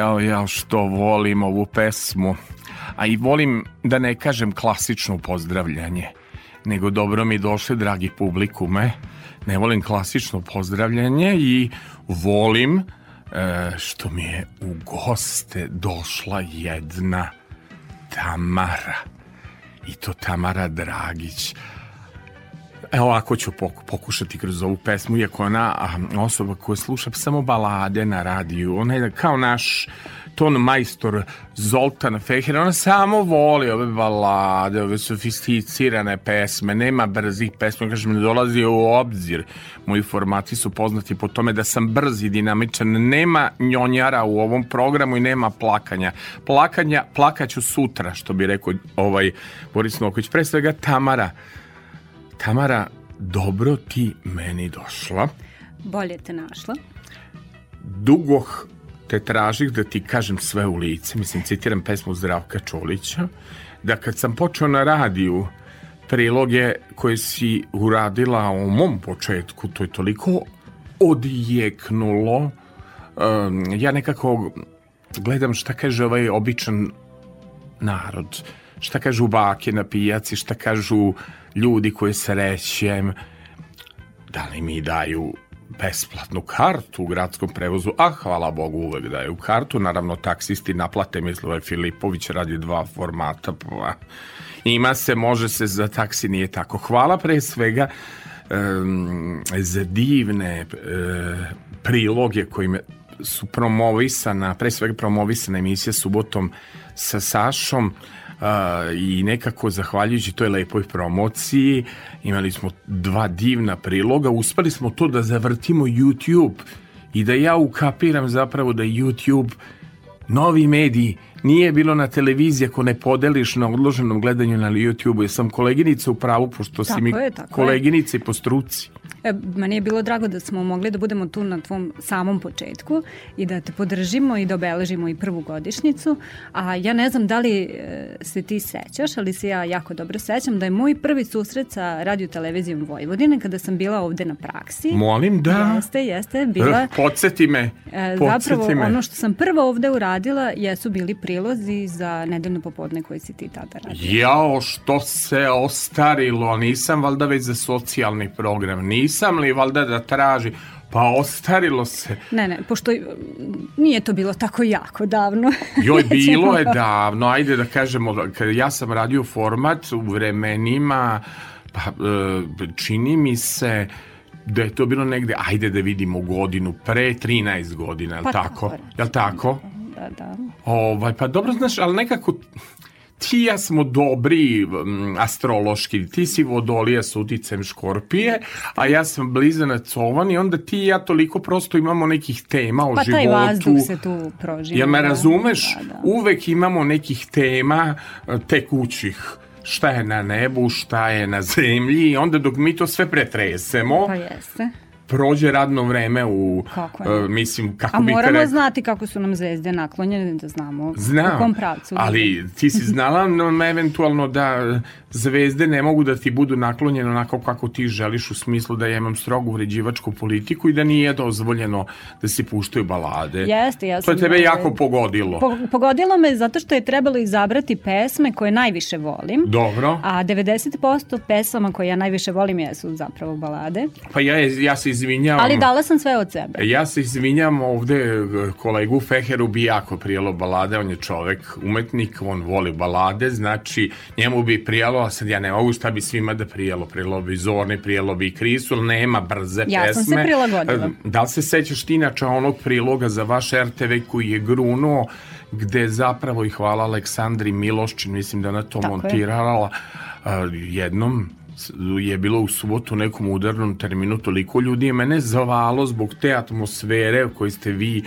Jao, jao, što volim ovu pesmu. A i volim da ne kažem klasično pozdravljanje, nego dobro mi došli, dragi publikume. Ne volim klasično pozdravljanje i volim e, što mi je u goste došla jedna Tamara. I to Tamara Dragić. Evo ovako ću pokušati kroz ovu pesmu, iako ona osoba koja sluša samo balade na radiju, ona je kao naš ton majstor Zoltan Feher, ona samo voli ove balade, ove sofisticirane pesme, nema brzih pesme, kažem, ne dolazi u obzir. Moji formati su poznati po tome da sam brz i dinamičan, nema njonjara u ovom programu i nema plakanja. Plakanja, plakaću sutra, što bi rekao ovaj Boris Noković. Pre svega Tamara, Tamara, dobro ti meni došla. Bolje te našla. Dugo te tražih da ti kažem sve u lice, mislim, citiram pesmu Zdravka Čolića, da kad sam počeo na radiju priloge koje si uradila u mom početku, to je toliko odjeknulo, um, ja nekako gledam šta kaže ovaj običan narod, šta kažu bake na pijaci, šta kažu ljudi koje srećem, da li mi daju besplatnu kartu u gradskom prevozu, a hvala Bogu uvek daju kartu, naravno taksisti naplate, misle ovaj Filipović radi dva formata, pa ima se, može se, za taksi nije tako. Hvala pre svega um, za divne uh, priloge kojim su promovisana, pre svega promovisana emisija subotom sa Sašom, i nekako zahvaljujući toj lepoj promociji imali smo dva divna priloga, uspeli smo to da zavrtimo YouTube i da ja ukapiram zapravo da YouTube novi mediji nije bilo na televiziji ako ne podeliš na odloženom gledanju na YouTube-u. Ja sam koleginica u pravu, pošto tako si mi je, koleginica i po struci. E, meni je bilo drago da smo mogli da budemo tu na tvom samom početku i da te podržimo i da obeležimo i prvu godišnicu. A ja ne znam da li e, se ti sećaš, ali se ja jako dobro sećam da je moj prvi susret sa radio televizijom Vojvodine kada sam bila ovde na praksi. Molim da. Jeste, jeste. Bila, podsjeti me. E, podsjeti zapravo me. ono što sam prvo ovde uradila jesu bili prilozi za nedeljno popodne koji si ti tada radio. Jao, što se ostarilo. Nisam valjda već za socijalni program. Nisam nisam li valjda da traži pa ostarilo se. Ne, ne, pošto nije to bilo tako jako davno. Joj, bilo je davno, ajde da kažemo, kada ja sam radio format u vremenima, pa e, čini mi se da je to bilo negde, ajde da vidimo godinu, pre 13 godina, je li pa tako? Je li tako? Da, da. Ovaj, pa dobro, znaš, ali nekako ti ja smo dobri astrološki, ti si vodolija s uticem škorpije, a ja sam blizanac ovan i onda ti i ja toliko prosto imamo nekih tema o pa, životu. Pa taj vazduh se tu prožima. Ja me razumeš? Da, da. Uvek imamo nekih tema uh, tekućih šta je na nebu, šta je na zemlji i onda dok mi to sve pretresemo, pa jeste prođe radno vreme u kako uh, mislim kako A moramo rekao, znati kako su nam zvezde naklonjene da znamo Znam, u kom pravcu. Ali ti si znala no, eventualno da zvezde ne mogu da ti budu naklonjene onako kako ti želiš u smislu da ja imam strogu uređivačku politiku i da nije dozvoljeno da se puštaju balade. Jeste, ja To je tebe jako pogodilo. Po, pogodilo me zato što je trebalo izabrati pesme koje najviše volim. Dobro. A 90% pesama koje ja najviše volim jesu zapravo balade. Pa ja, ja se izvinjavam. Ali dala sam sve od sebe. Ja se izvinjam ovde kolegu Feheru bi jako prijelo balade, on je čovek, umetnik, on voli balade, znači njemu bi prijelo, a sad ja ne mogu šta bi svima da prijelo, prijelo bi Zorni, prijelo bi Krisu, ali nema brze ja pesme. Ja sam se prilagodila. Da li se sećaš ti inače onog priloga za vaš RTV koji je grunuo gde zapravo i hvala Aleksandri Miloščin, mislim da ona to Tako montirala je. jednom je bilo u subotu nekom udarnom terminu toliko ljudi je mene zavalo zbog te atmosfere koji ste vi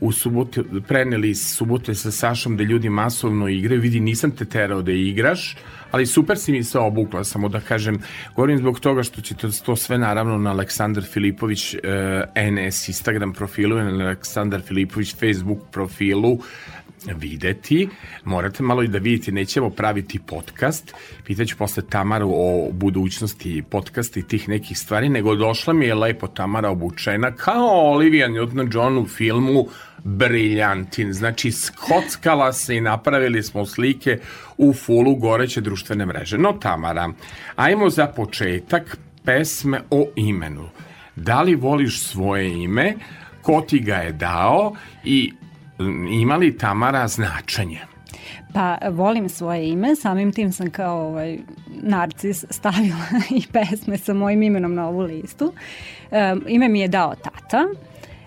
u subotu preneli iz subote sa Sašom da ljudi masovno igraju vidi nisam te terao da igraš ali super si mi se obukla samo da kažem. Govorim zbog toga što ćete to sve naravno na Aleksandar Filipović eh, NS Instagram profilu na Aleksandar Filipović Facebook profilu videti. Morate malo i da vidite, nećemo praviti podcast. Pitaću posle Tamaru o budućnosti podcasta i tih nekih stvari, nego došla mi je lepo Tamara obučena kao Olivia Newton-John u filmu briljantin. Znači, skockala se i napravili smo slike u fulu goreće društvene mreže. No, Tamara, ajmo za početak pesme o imenu. Da li voliš svoje ime? Ko ti ga je dao? I ima li Tamara značenje? Pa volim svoje ime, samim tim sam kao ovaj, narcis stavila i pesme sa mojim imenom na ovu listu. E, ime mi je dao tata.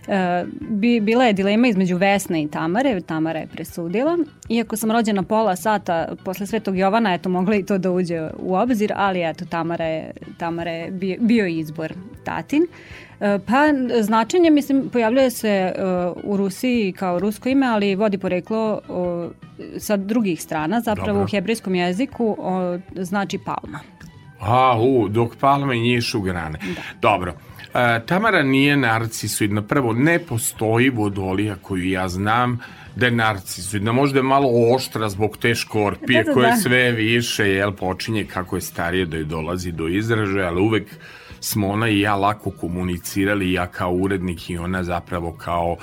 E, bi, bila je dilema između Vesne i Tamare, Tamara je presudila. Iako sam rođena pola sata posle Svetog Jovana, eto mogla i to da uđe u obzir, ali eto Tamara je, Tamara je bio, bio izbor tatin. E, pa značenje, mislim, pojavljuje se uh, u Rusiji kao rusko ime, ali vodi poreklo uh, sa drugih strana, zapravo Dobro. u hebrejskom jeziku uh, znači palma. A, u, dok palme njišu grane. Da. Dobro. E, Tamara nije narcisoidna. Prvo, ne postoji vodolija koju ja znam da je narcisoidna. Možda je malo oštra zbog te škorpije da, da, koje da. sve više jel, počinje kako je starije da je dolazi do izražaja, ali uvek smo ona i ja lako komunicirali, ja kao urednik i ona zapravo kao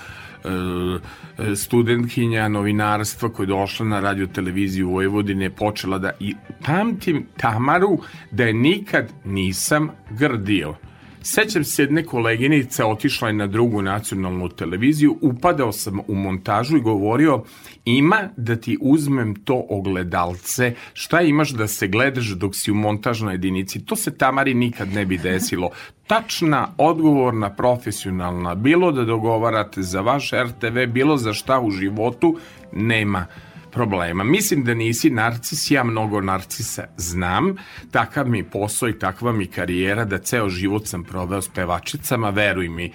e, studentkinja novinarstva koja je došla na radio televiziju Vojvodine počela da i pamtim Tamaru da je nikad nisam grdio Sećam se jedne koleginice, otišla je na drugu nacionalnu televiziju, upadao sam u montažu i govorio ima da ti uzmem to ogledalce, šta imaš da se gledaš dok si u montažnoj jedinici, to se Tamari nikad ne bi desilo. Tačna, odgovorna, profesionalna, bilo da dogovarate za vaš RTV, bilo za šta u životu, nema problema. Mislim da nisi narcis, ja mnogo narcisa znam, takav mi posao i takva mi karijera da ceo život sam proveo s pevačicama, veruj mi,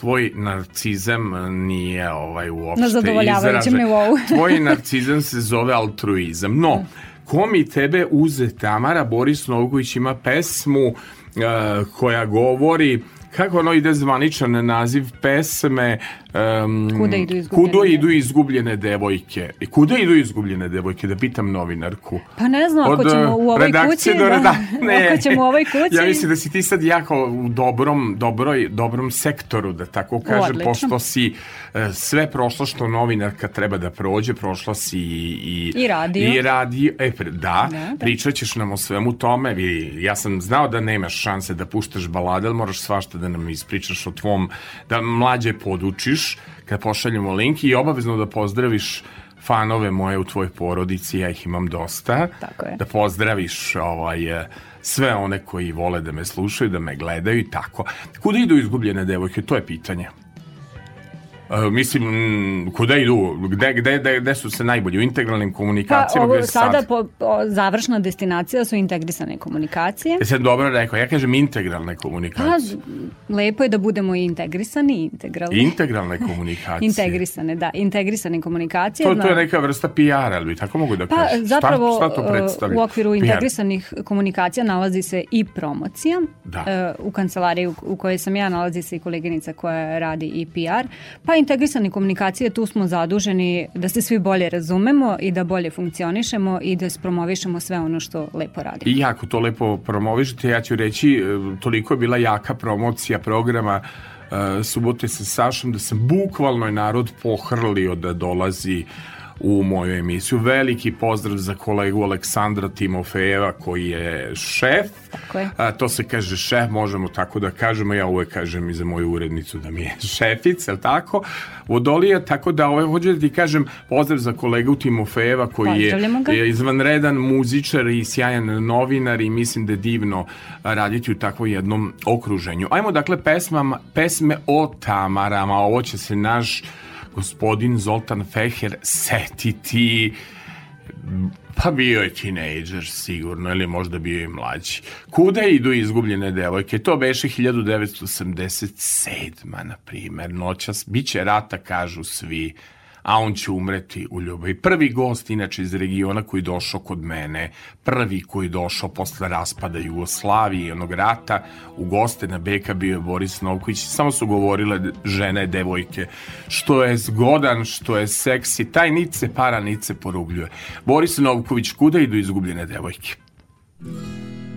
tvoj narcizam nije ovaj uopšte Na zadovoljavajućem nivou. tvoj narcizam se zove altruizam. No, ko mi tebe uze Tamara Boris Nogović ima pesmu uh, koja govori kako ono ide zvaničan naziv pesme um, Kuda idu izgubljene, kuda idu izgubljene devojke? I kuda idu izgubljene devojke da pitam novinarku? Pa ne znam ako ćemo u ovoj kući do reda, da, ne, ako ćemo u ovoj kući. ja mislim da si ti sad jako u dobrom, dobroj, dobrom sektoru da tako kažem Odlično. pošto si uh, sve prošlo što novinarka treba da prođe prošla si i, i, i radio. i radio. E, da, da, da. pričat ćeš nam o svemu tome. Vi, ja sam znao da nemaš šanse da puštaš balade ali moraš svašta da nam ispričaš o tvom, da mlađe podučiš kad pošaljemo link i obavezno da pozdraviš fanove moje u tvojoj porodici, ja ih imam dosta. Tako je. Da pozdraviš ovaj, sve one koji vole da me slušaju, da me gledaju i tako. Kuda idu izgubljene devojke? To je pitanje. Uh, mislim, kuda idu? Gde, gde, gde, gde su se najbolji? U integralnim komunikacijama? Pa, ovo, sada sad? po, po, završna destinacija su integrisane komunikacije. Sam dobro rekao, ja kažem integralne komunikacije. Pa, lepo je da budemo i integrisani i integralni. Integralne komunikacije. integrisane, da, integrisane komunikacije. To, to je neka vrsta PR-a, ali tako mogu da pa, kažem? Zapravo, šta, šta to predstavlja? u okviru PR. integrisanih komunikacija nalazi se i promocija. Da. Uh, u kancelariji u, u kojoj sam ja nalazi se i koleginica koja radi i PR. Pa integrisane komunikacije tu smo zaduženi da se svi bolje razumemo i da bolje funkcionišemo i da spromovišemo sve ono što lepo radimo. I jako to lepo promovišete, ja ću reći, e, toliko je bila jaka promocija programa uh, subote sa Sašom da sam bukvalno je narod pohrlio da dolazi u moju emisiju. Veliki pozdrav za kolegu Aleksandra Timofejeva koji je šef. Tako je. A, to se kaže šef, možemo tako da kažemo. Ja uvek kažem i za moju urednicu da mi je šefica, je tako? Vodolija, tako da ovaj, hoću da ti kažem pozdrav za kolegu Timofejeva koji je, je izvanredan muzičar i sjajan novinar i mislim da je divno raditi u takvom jednom okruženju. Ajmo dakle pesmama, pesme o Tamarama. Ovo će se naš gospodin Zoltan Feher setiti pa bio je tinejdžer sigurno ili možda bio i mlađi. Kuda idu izgubljene devojke? To beše 1987. na primer. Noćas biće rata kažu svi a on će umreti u ljubavi. Prvi gost, inače iz regiona koji došao kod mene, prvi koji došao posle raspada Jugoslavije i onog rata, u goste na Beka bio je Boris Novković. Samo su govorile žene, devojke, što je zgodan, što je seksi, taj nice para, nice porugljuje. Boris Novković, kuda idu izgubljene devojke?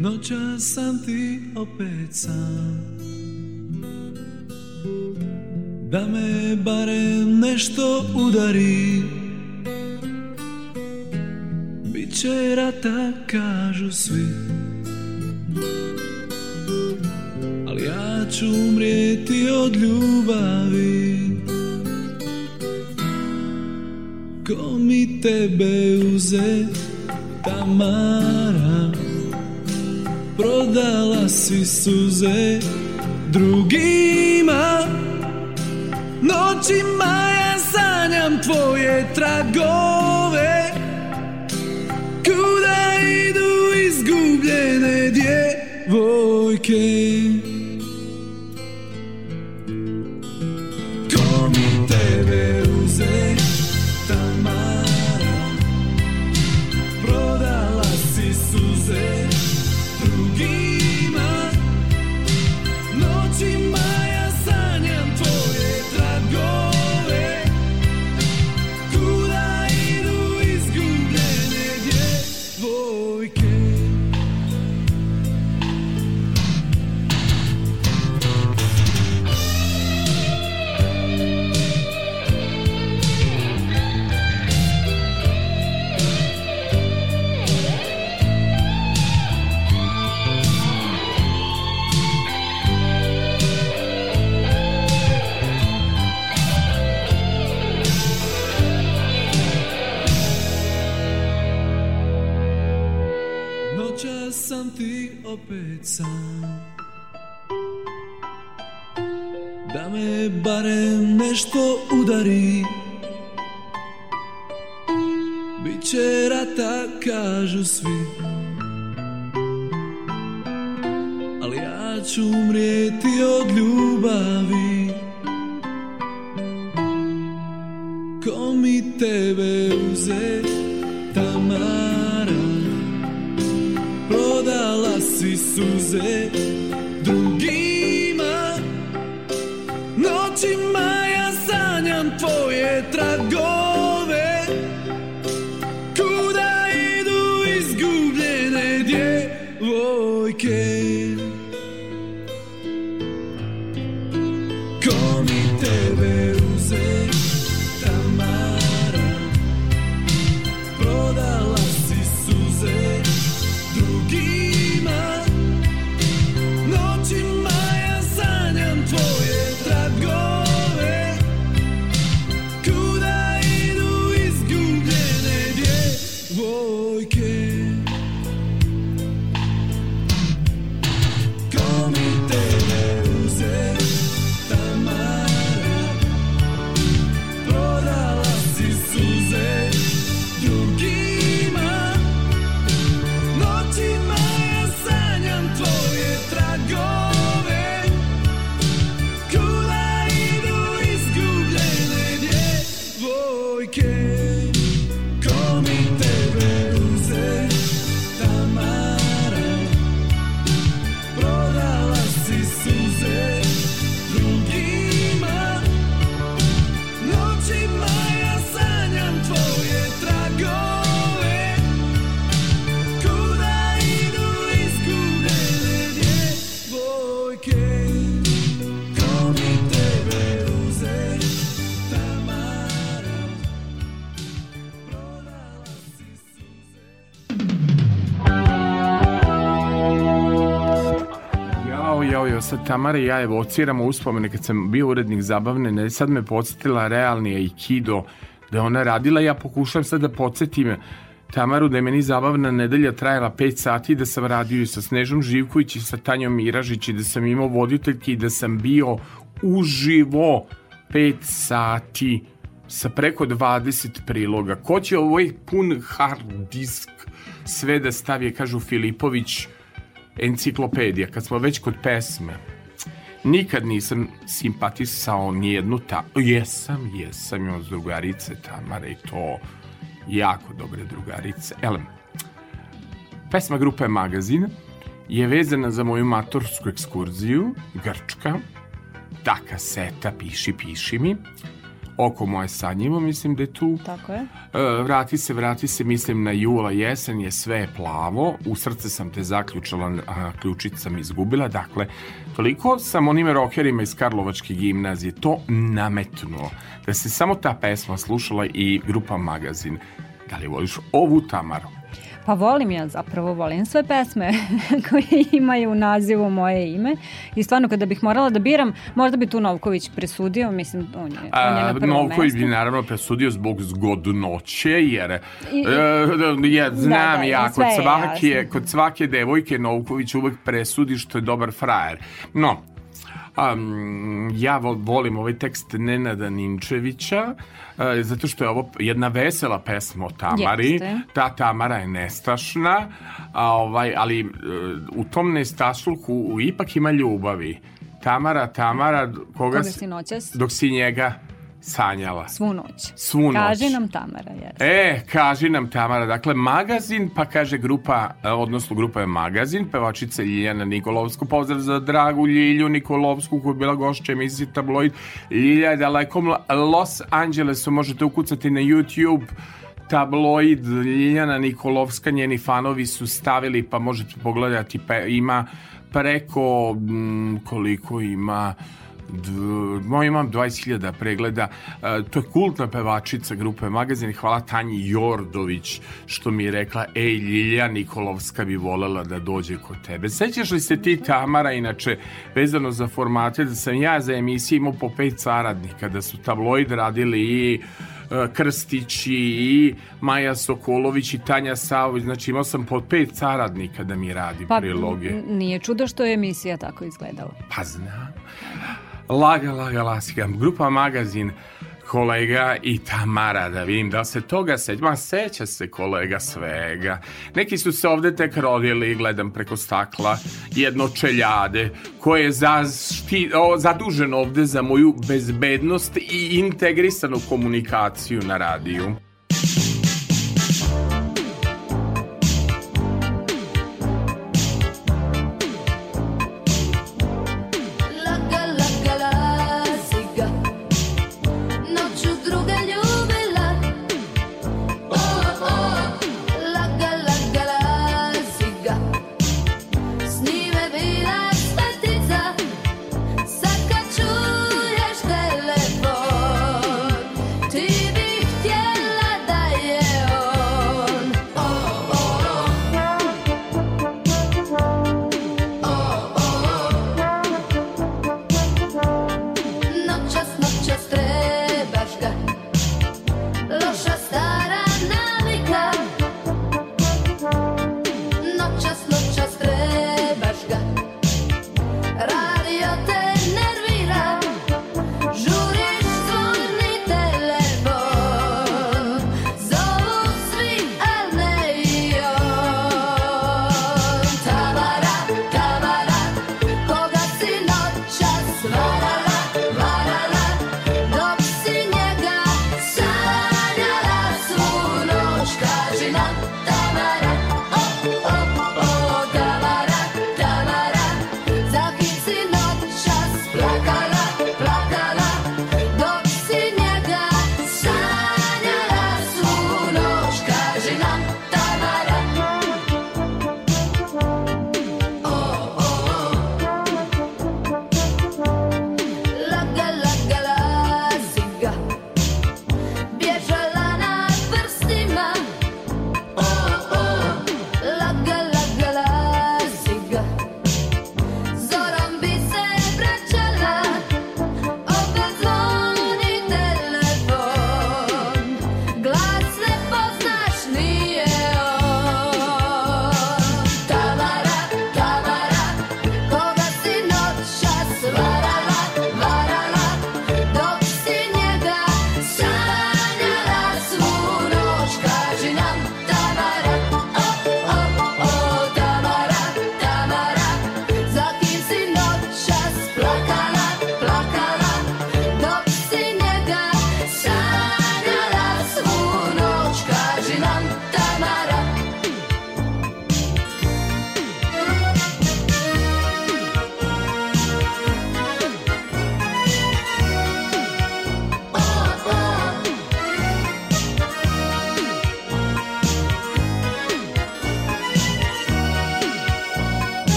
Noća sam ti opet sam da me barem nešto udari. Biće rata kažu svi. Ali ja ću umrijeti od ljubavi. Ko mi tebe uze Tamara Prodala si suze drugima Noćima ja sanjam tvoje tragove. Kuda idu izgubljene djevojke sam. Da me barem nešto udari. Biće rata kažu svi. Ali ja ću umrijeti od ljubavi. Ko mi tebe uze suze drugima. Noćima ja sanjam tvoje tragove Tamara i ja evociramo uspomene kad sam bio urednik zabavne, ne, sad me podsjetila realni Aikido, da ona radila, ja pokušam sad da podsjetim Tamaru da je meni zabavna nedelja trajala 5 sati da sam radio i sa Snežom Živković i sa Tanjom Miražić i da sam imao voditeljki i da sam bio uživo 5 sati sa preko 20 priloga. Ko će ovaj pun hard disk sve da stavi, kažu Filipović, enciklopedija, kad smo već kod pesme. Nikad nisam simpatisao nijednu ta... Jesam, jesam, imam drugarice Tamara i to jako dobre drugarice. Elem, pesma grupe Magazin je vezana za moju matorsku ekskurziju, Grčka, ta kaseta Piši, piši mi, oko moje sanjivo, mislim da je tu. Tako je. E, vrati se, vrati se, mislim na jula, jesen je sve plavo, u srce sam te zaključala, a ključić sam izgubila, dakle, toliko sam onim rokerima iz Karlovačke gimnazije to nametnuo, da se samo ta pesma slušala i grupa Magazin. Da li voliš ovu Tamaru? Pa volim ja zapravo, volim sve pesme koje imaju u nazivu moje ime i stvarno kada bih morala da biram, možda bi tu Novković presudio, mislim, on je, on je na prvom Novković mestu. bi naravno presudio zbog zgodnoće, jer e, I- ja znam da, ja, sve kod je svake, jasno. kod svake devojke Novković uvek presudi što je dobar frajer. No, Um, ja vo- volim ovaj tekst Nenada Ninčevića e, zato što je ovo jedna vesela pesma o Tamari. Jeste. Ta Tamara je nestašna, a ovaj, ali e, u tom nestašluku ipak ima ljubavi. Tamara, Tamara, koga, Koga si- si noćas? dok si njega sanjala. Svu noć. Svu noć. Kaži nam Tamara, jes. E, kaži nam Tamara, dakle magazin, pa kaže grupa, e, odnosno grupa je magazin, pevačica Ljiljana Nikolovsku, pozdrav za dragu Ljilju Nikolovsku koja je bila gošća emisije Tabloid. Ljilja je dalekom Los Angelesu, možete ukucati na YouTube tabloid Ljiljana Nikolovska, njeni fanovi su stavili, pa možete pogledati, pe, ima preko, m, koliko ima, moj imam 20.000 pregleda e, to je kultna pevačica grupe Magazin hvala Tanji Jordović što mi je rekla ej Ljilja Nikolovska bi volela da dođe kod tebe sećaš li se ti Tamara inače vezano za formate da sam ja za emisiju imao po pet saradnika da su tabloid radili i e, Krstići i Maja Sokolović i Tanja Savović znači imao sam po pet saradnika da mi radi Pa priloge n- nije čudo što je emisija tako izgledala. Pa znam. Laga, laga, lasika. Grupa Magazin, kolega i Tamara, da vidim da se toga seća. Ma seća se kolega svega. Neki su se ovde tek rodili, gledam preko stakla, jedno čeljade, koje je zašti, o, zaduženo ovde za moju bezbednost i integrisanu komunikaciju na radiju.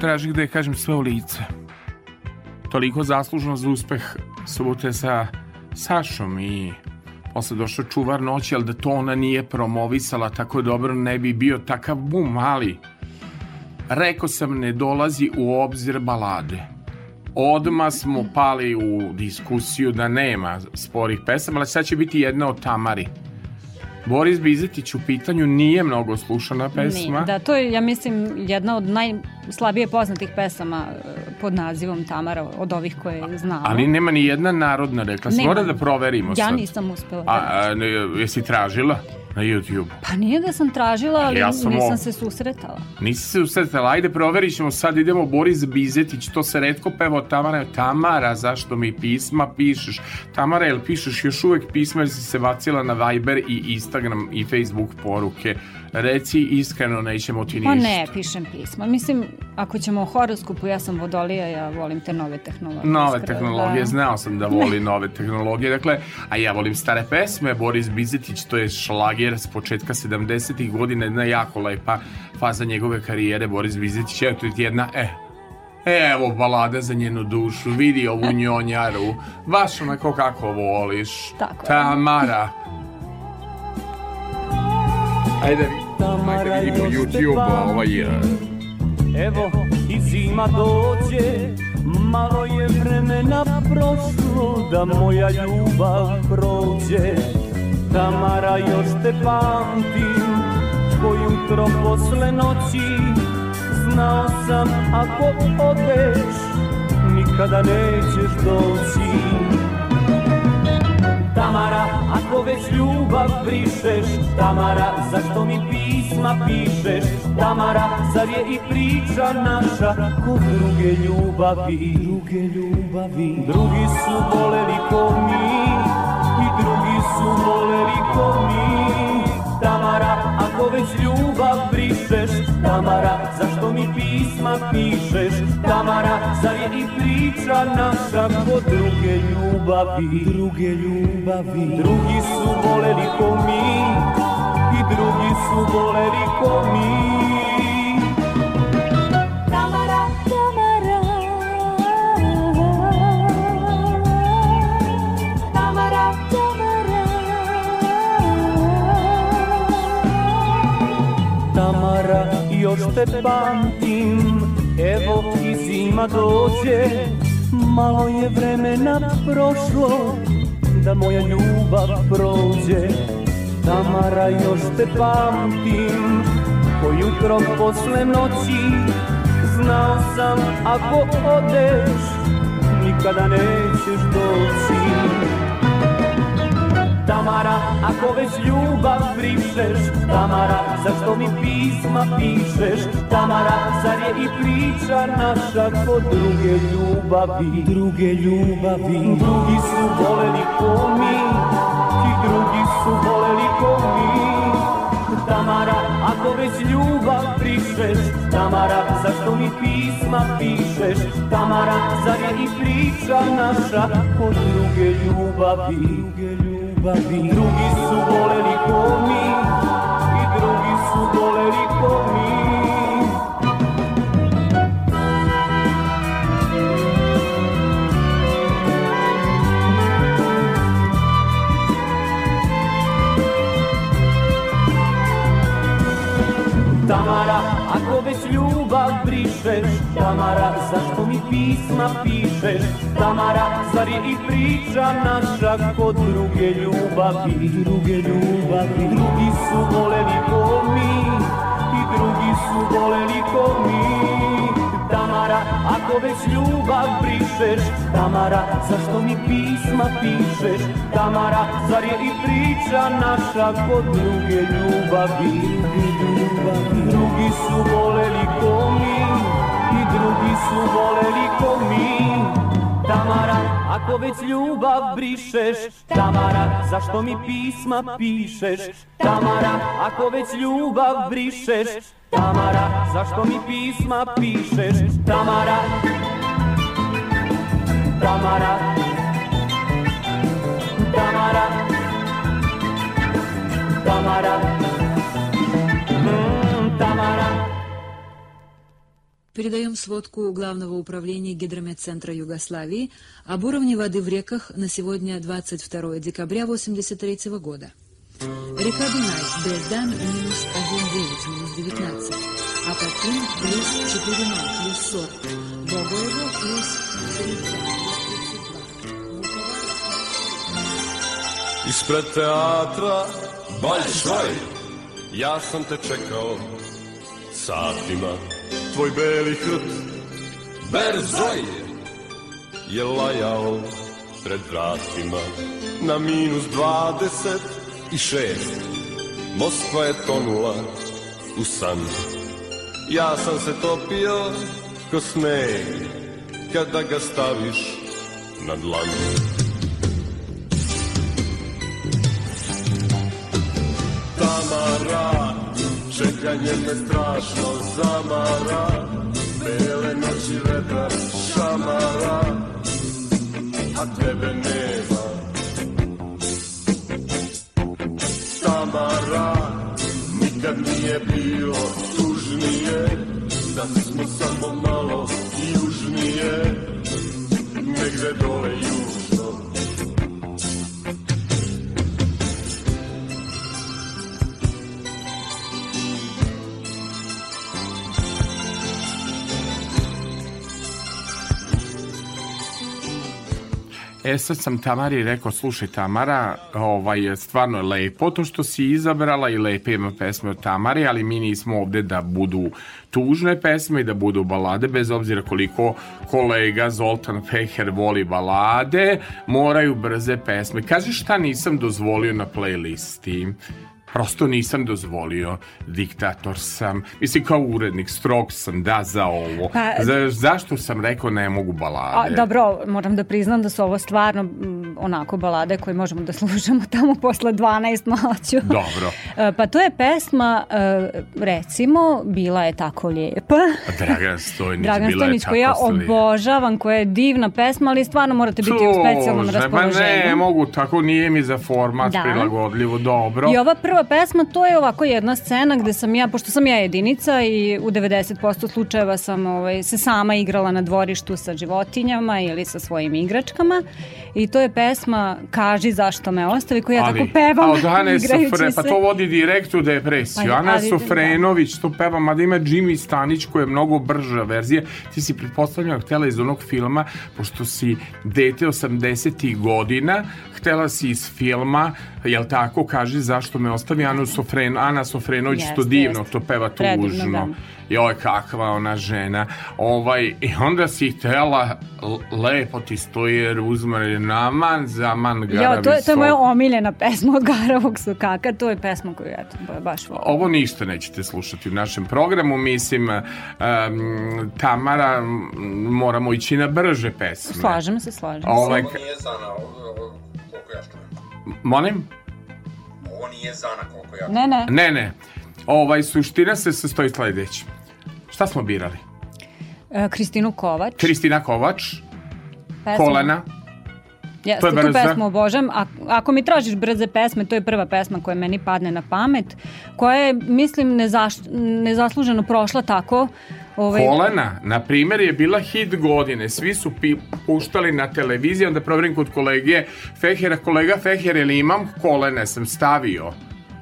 Je traži gde kažem sve u lice. Toliko zaslužno za uspeh subote sa Sašom i posle došao čuvar noći, ali da to ona nije promovisala tako dobro, ne bi bio takav bum, ali rekao sam ne dolazi u obzir balade. Odma smo pali u diskusiju da nema sporih pesama, ali sad će biti jedna od Tamari. Boris Bizetić u pitanju nije mnogo slušana pesma. Nije. Da, to je, ja mislim, jedna od najslabije poznatih pesama e, pod nazivom Tamara od ovih koje znamo. Ali nema ni jedna narodna, rekla. Mora da proverimo ja sad. Ja nisam uspela. A, a ne, jesi tražila? Na YouTube. Pa nije da sam tražila, ali ja sam nisam o... se susretala. Nisi se susretala, ajde proverit ćemo sad, idemo Boris Bizetić, to se redko peva od Tamara. Tamara, zašto mi pisma pišeš? Tamara, jel pišeš još uvek pisma jer si se bacila na Viber i Instagram i Facebook poruke? Reci iskreno, nećemo ti ništa. Pa ne, pišem pisma. Mislim, ako ćemo o horoskopu, ja sam vodolija, ja volim te nove tehnologije. Nove skoro, tehnologije, da. znao sam da voli nove tehnologije. Dakle, a ja volim stare pesme, Boris Bizetić, to je šlager s početka 70. godina, jedna jako lepa faza njegove karijere, Boris Bizetić, evo to je jedna, e, Evo balada za njenu dušu, vidi ovu njonjaru, baš onako kako voliš. Tako Tamara. Ajde, ajde vidimo YouTube ovaj... Evo i zima dođe, malo je vremena prošlo da moja ljubav prođe. Tamara još te pamtim, ko jutro posle noći, znao sam ako odeš, nikada nećeš doći. Tamara, ako već ljubav brišeš Tamara, zašto mi pisma pišeš? Tamara, zar je i priča naša Ko druge ljubavi, druge ljubavi. Drugi su voleli ko mi I drugi su voleli ko mi. Tamara, ako već ljubav brišeš Tamara, zašto mi pisma pišeš? Tamara, zar je i priča naša Ko druge ljubavi, druge ljubavi. Drugi su voleli ko mi I drugi su voleli ko mi još te pamtim Evo i zima dođe Malo je vremena prošlo Da moja ljubav prođe. Tamara, još te pamtim Ko jutro posle noći Znao sam ako odeš Nikada nećeš doći Tamara, ako već ljubav brišeš Tamara, zašto mi pisma pišeš? Tamara, zar je i priča naša Kod druge ljubavi? Druge ljubavi. Drugi su voleli ko mi Ti drugi su voleli ko mi. Tamara, ako već ljubav brišeš Tamara, zašto mi pisma pišeš? Tamara, zar je i priča naša Kod druge ljubavi? Druge ljubavi ljubavi Drugi su voleli ko mi I drugi su voleli ko mi. Tamara, već ljubav brišeš. Tamara, zašto mi pisma pišeš? Tamara, zar je i priča naša Kod druge ljubavi, druge ljubavi. Drugi su voleli ko mi I drugi su voleli ko mi ako već ljubav brišeš Tamara, zašto mi pisma pišeš? Tamara, zar je i priča naša Kod druge ljubavi, Drugi su voleli ko mi I drugi su voleli ko mi Tamara, ako već ljubav brišeš Tamara, zašto mi pisma pišeš Tamara, ako već ljubav brišeš Tamara, zašto mi pisma pišeš Tamara Tamara. Tamara. Tamara. Tamara передаем сводку Главного управления Гидрометцентра Югославии об уровне воды в реках на сегодня 22 декабря 1983 года. Река Дунай, Бездан, минус 1,9, минус 19. Апатин, плюс 4,0, плюс 40. Богоево, плюс 32, плюс 32. Ispred teatra Baljšvaj Ja sam te čekao satima Tvoj beli hrt. Berzoj Je lajao pred vratima Na minus dvadeset i šest. Moskva je tonula u san. Ja sam se topio ko sneg Kada ga staviš na dlan. Tamara Čekanje me strašno zamara. Bele noći vetar šamara. A tebe nema. Tamara Nikad nije bilo tužnije. Da smo samo malo južnije. Negde dole južno E sad sam Tamari rekao, slušaj Tamara, ovaj, stvarno je lepo to što si izabrala i lepe ima pesme od Tamari, ali mi nismo ovde da budu tužne pesme i da budu balade, bez obzira koliko kolega Zoltan Feher voli balade, moraju brze pesme. Kaži šta nisam dozvolio na playlisti? Prosto nisam dozvolio, diktator sam, mislim kao urednik, strog sam, da za ovo. Pa- za, zašto sam rekao ne mogu A, balade? dobro, moram da priznam da su ovo stvarno m, onako balade koje možemo da slušamo tamo posle 12 noću. Dobro. E, Pa to je pesma, e, recimo, Bila je tako lijepa. Dragan Stojnić, Dragan bila je Stojnić, koju ja obožavam, koja je divna pesma, ali stvarno morate biti u specijalnom raspoloženju. Pa ne, mogu, tako nije mi za format Da. prilagodljivo, dobro. I ova prva pesma, to je ovako jedna scena gde sam ja, pošto sam ja jedinica i u 90% slučajeva sam ovaj, se sama igrala na dvorištu sa životinjama ili sa svojim igračkama i to je pesma Kaži zašto me ostavi koju ja tako pevam a od Ane igrajući Sofre, pa to vodi direkt u depresiju. Pa, Ana ali- Sofrenović to peva, mada ima Jimmy Stanić koja je mnogo brža verzija. Ti si pretpostavljena htela iz onog filma, pošto si dete 80. godina, htela si iz filma, jel tako, kaži zašto me ostavi Anu Sofren, Ana Sofrenović to Jeste, divno, jeste. to peva Predivno, tužno. da. Joj, kakva ona žena. Ovaj, I onda si htela, l- lepo ti stoji Ruzmar, naman, zaman, gara Ja, to je, to je moja omiljena pesma od Garavog sukaka, to je pesma koju ja baš volim. Ovo ništa nećete slušati u našem programu, mislim, um, Tamara, moramo ići na brže pesme. Slažem se, slažem se. Ovaj, Ovo nije Zana, koliko ja čujem. molim? Ovo nije Zana, koliko ja Ne, ne. Ne, ne. Ovaj, suština se sastoji sledeće. Šta smo birali? E, Kristinu Kovač. Kristina Kovač, pesma- Kolena, Jeste, To je tu brza. pesmu obožavam. A, ako mi tražiš brze pesme, to je prva pesma koja meni padne na pamet, koja je, mislim, nezaš, nezasluženo prošla tako. Ovaj, Kolena, na primjer, je bila hit godine. Svi su pi, puštali na televiziji, onda provjerim kod kolege Fehera. Kolega Feher, jel imam kolene? Sam stavio.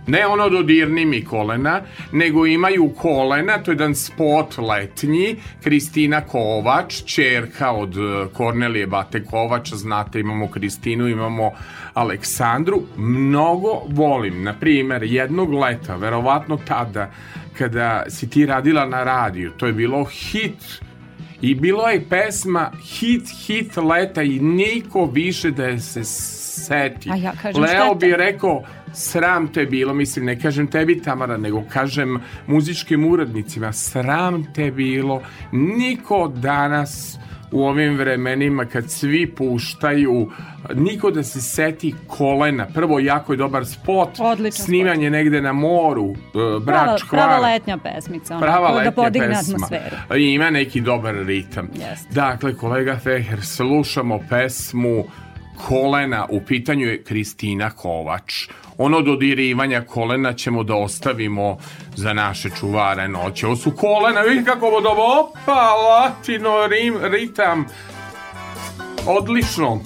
Ne ono dodirni mi kolena, nego imaju kolena, to je jedan spot letnji, Kristina Kovač, čerka od eh, Kornelije Bate Kovača, znate, imamo Kristinu, imamo Aleksandru, mnogo volim, na primjer, jednog leta, verovatno tada, kada si ti radila na radiju, to je bilo hit, i bilo je pesma hit, hit leta i niko više da je se seti. A ja kažem Leo bi rekao sram te bilo, mislim ne kažem tebi Tamara, nego kažem muzičkim urednicima, sram te bilo, niko danas u ovim vremenima kad svi puštaju niko da se seti kolena prvo jako je dobar spot Odličan snimanje negde na moru e, prava, brač prava Hvar. letnja pesmica. Ono, Prava da letnja podigne pesma. atmosferu. I ima neki dobar ritam. Jeste. Dakle, kolega Feher, slušamo pesmu kolena, u pitanju je Kristina Kovač. Ono dodirivanja kolena ćemo da ostavimo za naše čuvare noće. Ovo su kolena, vidite kako ovo dobro, opa, latino, rim, ritam. Odlično.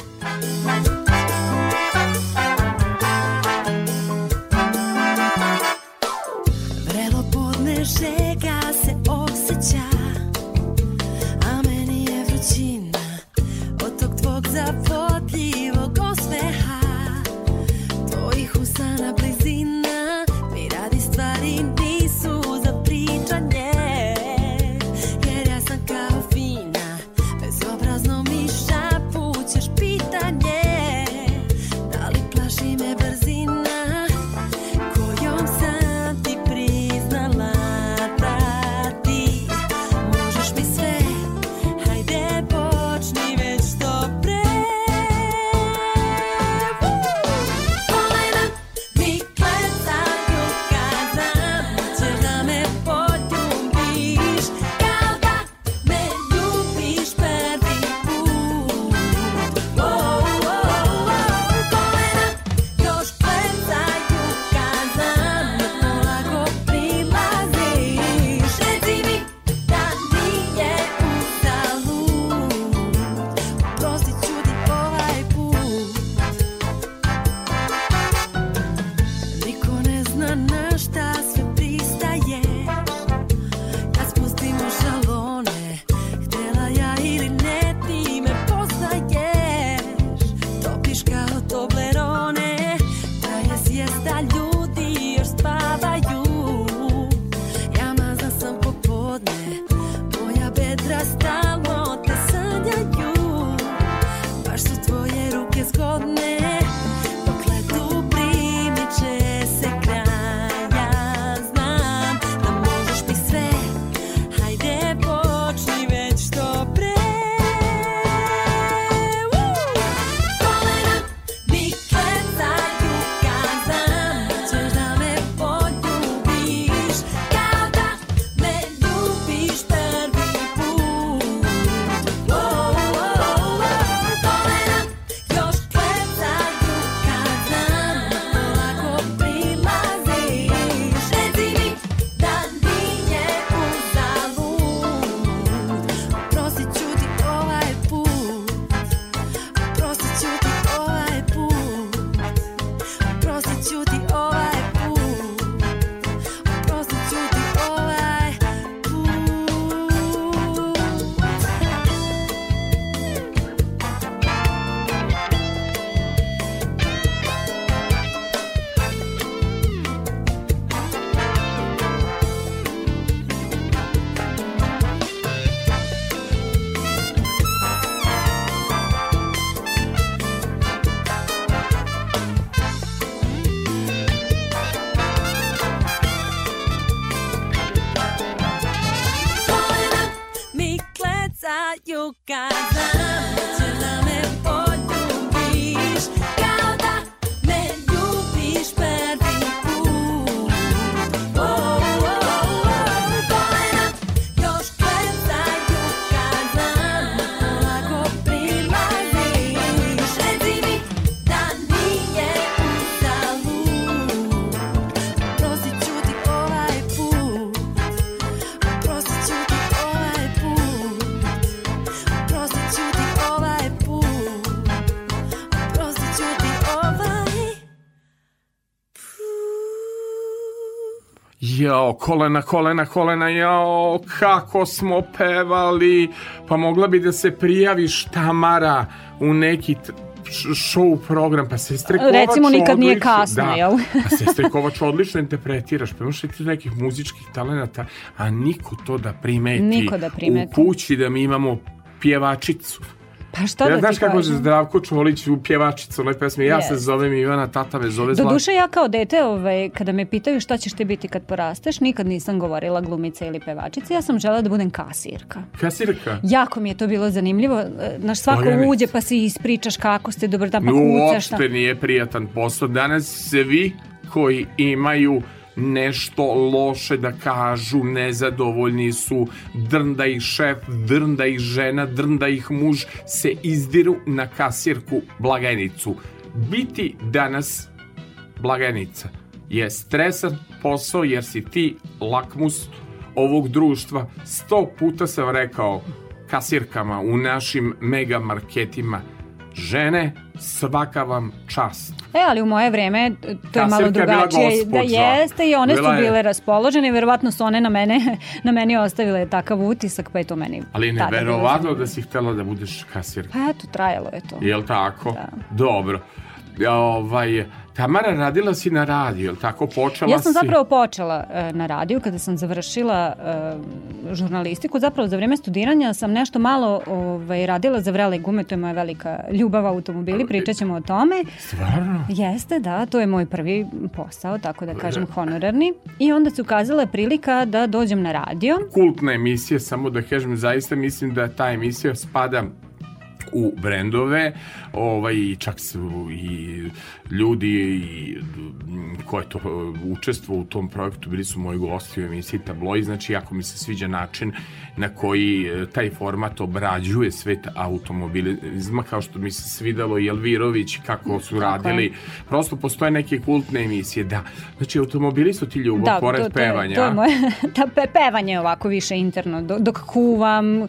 Jao, kolena, kolena, kolena, jao, kako smo pevali. Pa mogla bi da se prijaviš Tamara u neki show program, pa sestre Kovač Recimo, nikad nije odlično- kasno, da. jel? Pa sestre Kovač odlično interpretiraš, pa imaš li ti nekih muzičkih talenata, a niko to da primeti. Niko da primeti. U kući da mi imamo pjevačicu. Pa šta ja, da znaš ti kako se kažem? Zdravko Čolić u pjevačicu ove pesme, ja se Jest. zovem Ivana, tata me zove Do Zlatko. duše ja kao dete, ovaj, kada me pitaju šta ćeš ti biti kad porasteš, nikad nisam govorila glumica ili pevačica, ja sam žela da budem kasirka. Kasirka? Jako mi je to bilo zanimljivo. e, Naš svako Bojanić. uđe pa si ispričaš kako ste, dobar dan, pa No, kucaš. uopšte nije prijatan posao. Danas svi koji imaju nešto loše da kažu, nezadovoljni su, drnda ih šef, drnda ih žena, drnda ih muž, se izdiru na kasirku blagajnicu. Biti danas blagajnica je stresan posao jer si ti lakmus ovog društva. Sto puta sam rekao kasirkama u našim mega marketima žene, svaka vam čast. E, ali u moje vreme to je malo je drugačije. Da jeste i one Bila su je- bile raspoložene i verovatno su one na mene, na meni ostavile takav utisak, pa je to meni Ali neverovatno zanimljivo. da si htela da budeš kasirka. Pa eto, trajalo je to. Jel tako? Dobro. Ovaj, Tamara, radila si na radiju, jel tako? Počela Ja sam si... zapravo počela e, na radiju kada sam završila e, žurnalistiku. Zapravo za vreme studiranja sam nešto malo ovaj, radila za vrele gume, to je moja velika ljubav automobili, pričat ćemo o tome. Stvarno? Jeste, da, to je moj prvi posao, tako da kažem honorarni. I onda se ukazala prilika da dođem na radio. kultna emisija, samo da kažem, zaista mislim da ta emisija spada u brendove, ovaj, čak su i ljudi i, m, ko je to učestvo u tom projektu, bili su moji gosti u emisiji Tabloid, znači jako mi se sviđa način na koji e, taj format obrađuje svet automobilizma, kao što mi se svidalo i Elvirović, kako su Tako je. radili, prosto postoje neke kultne emisije, da, znači automobili su ti ljubav, pored to, to, je- pevanja. To je moje, da, pe, pevanje je ovako više interno, dok, dok kuvam,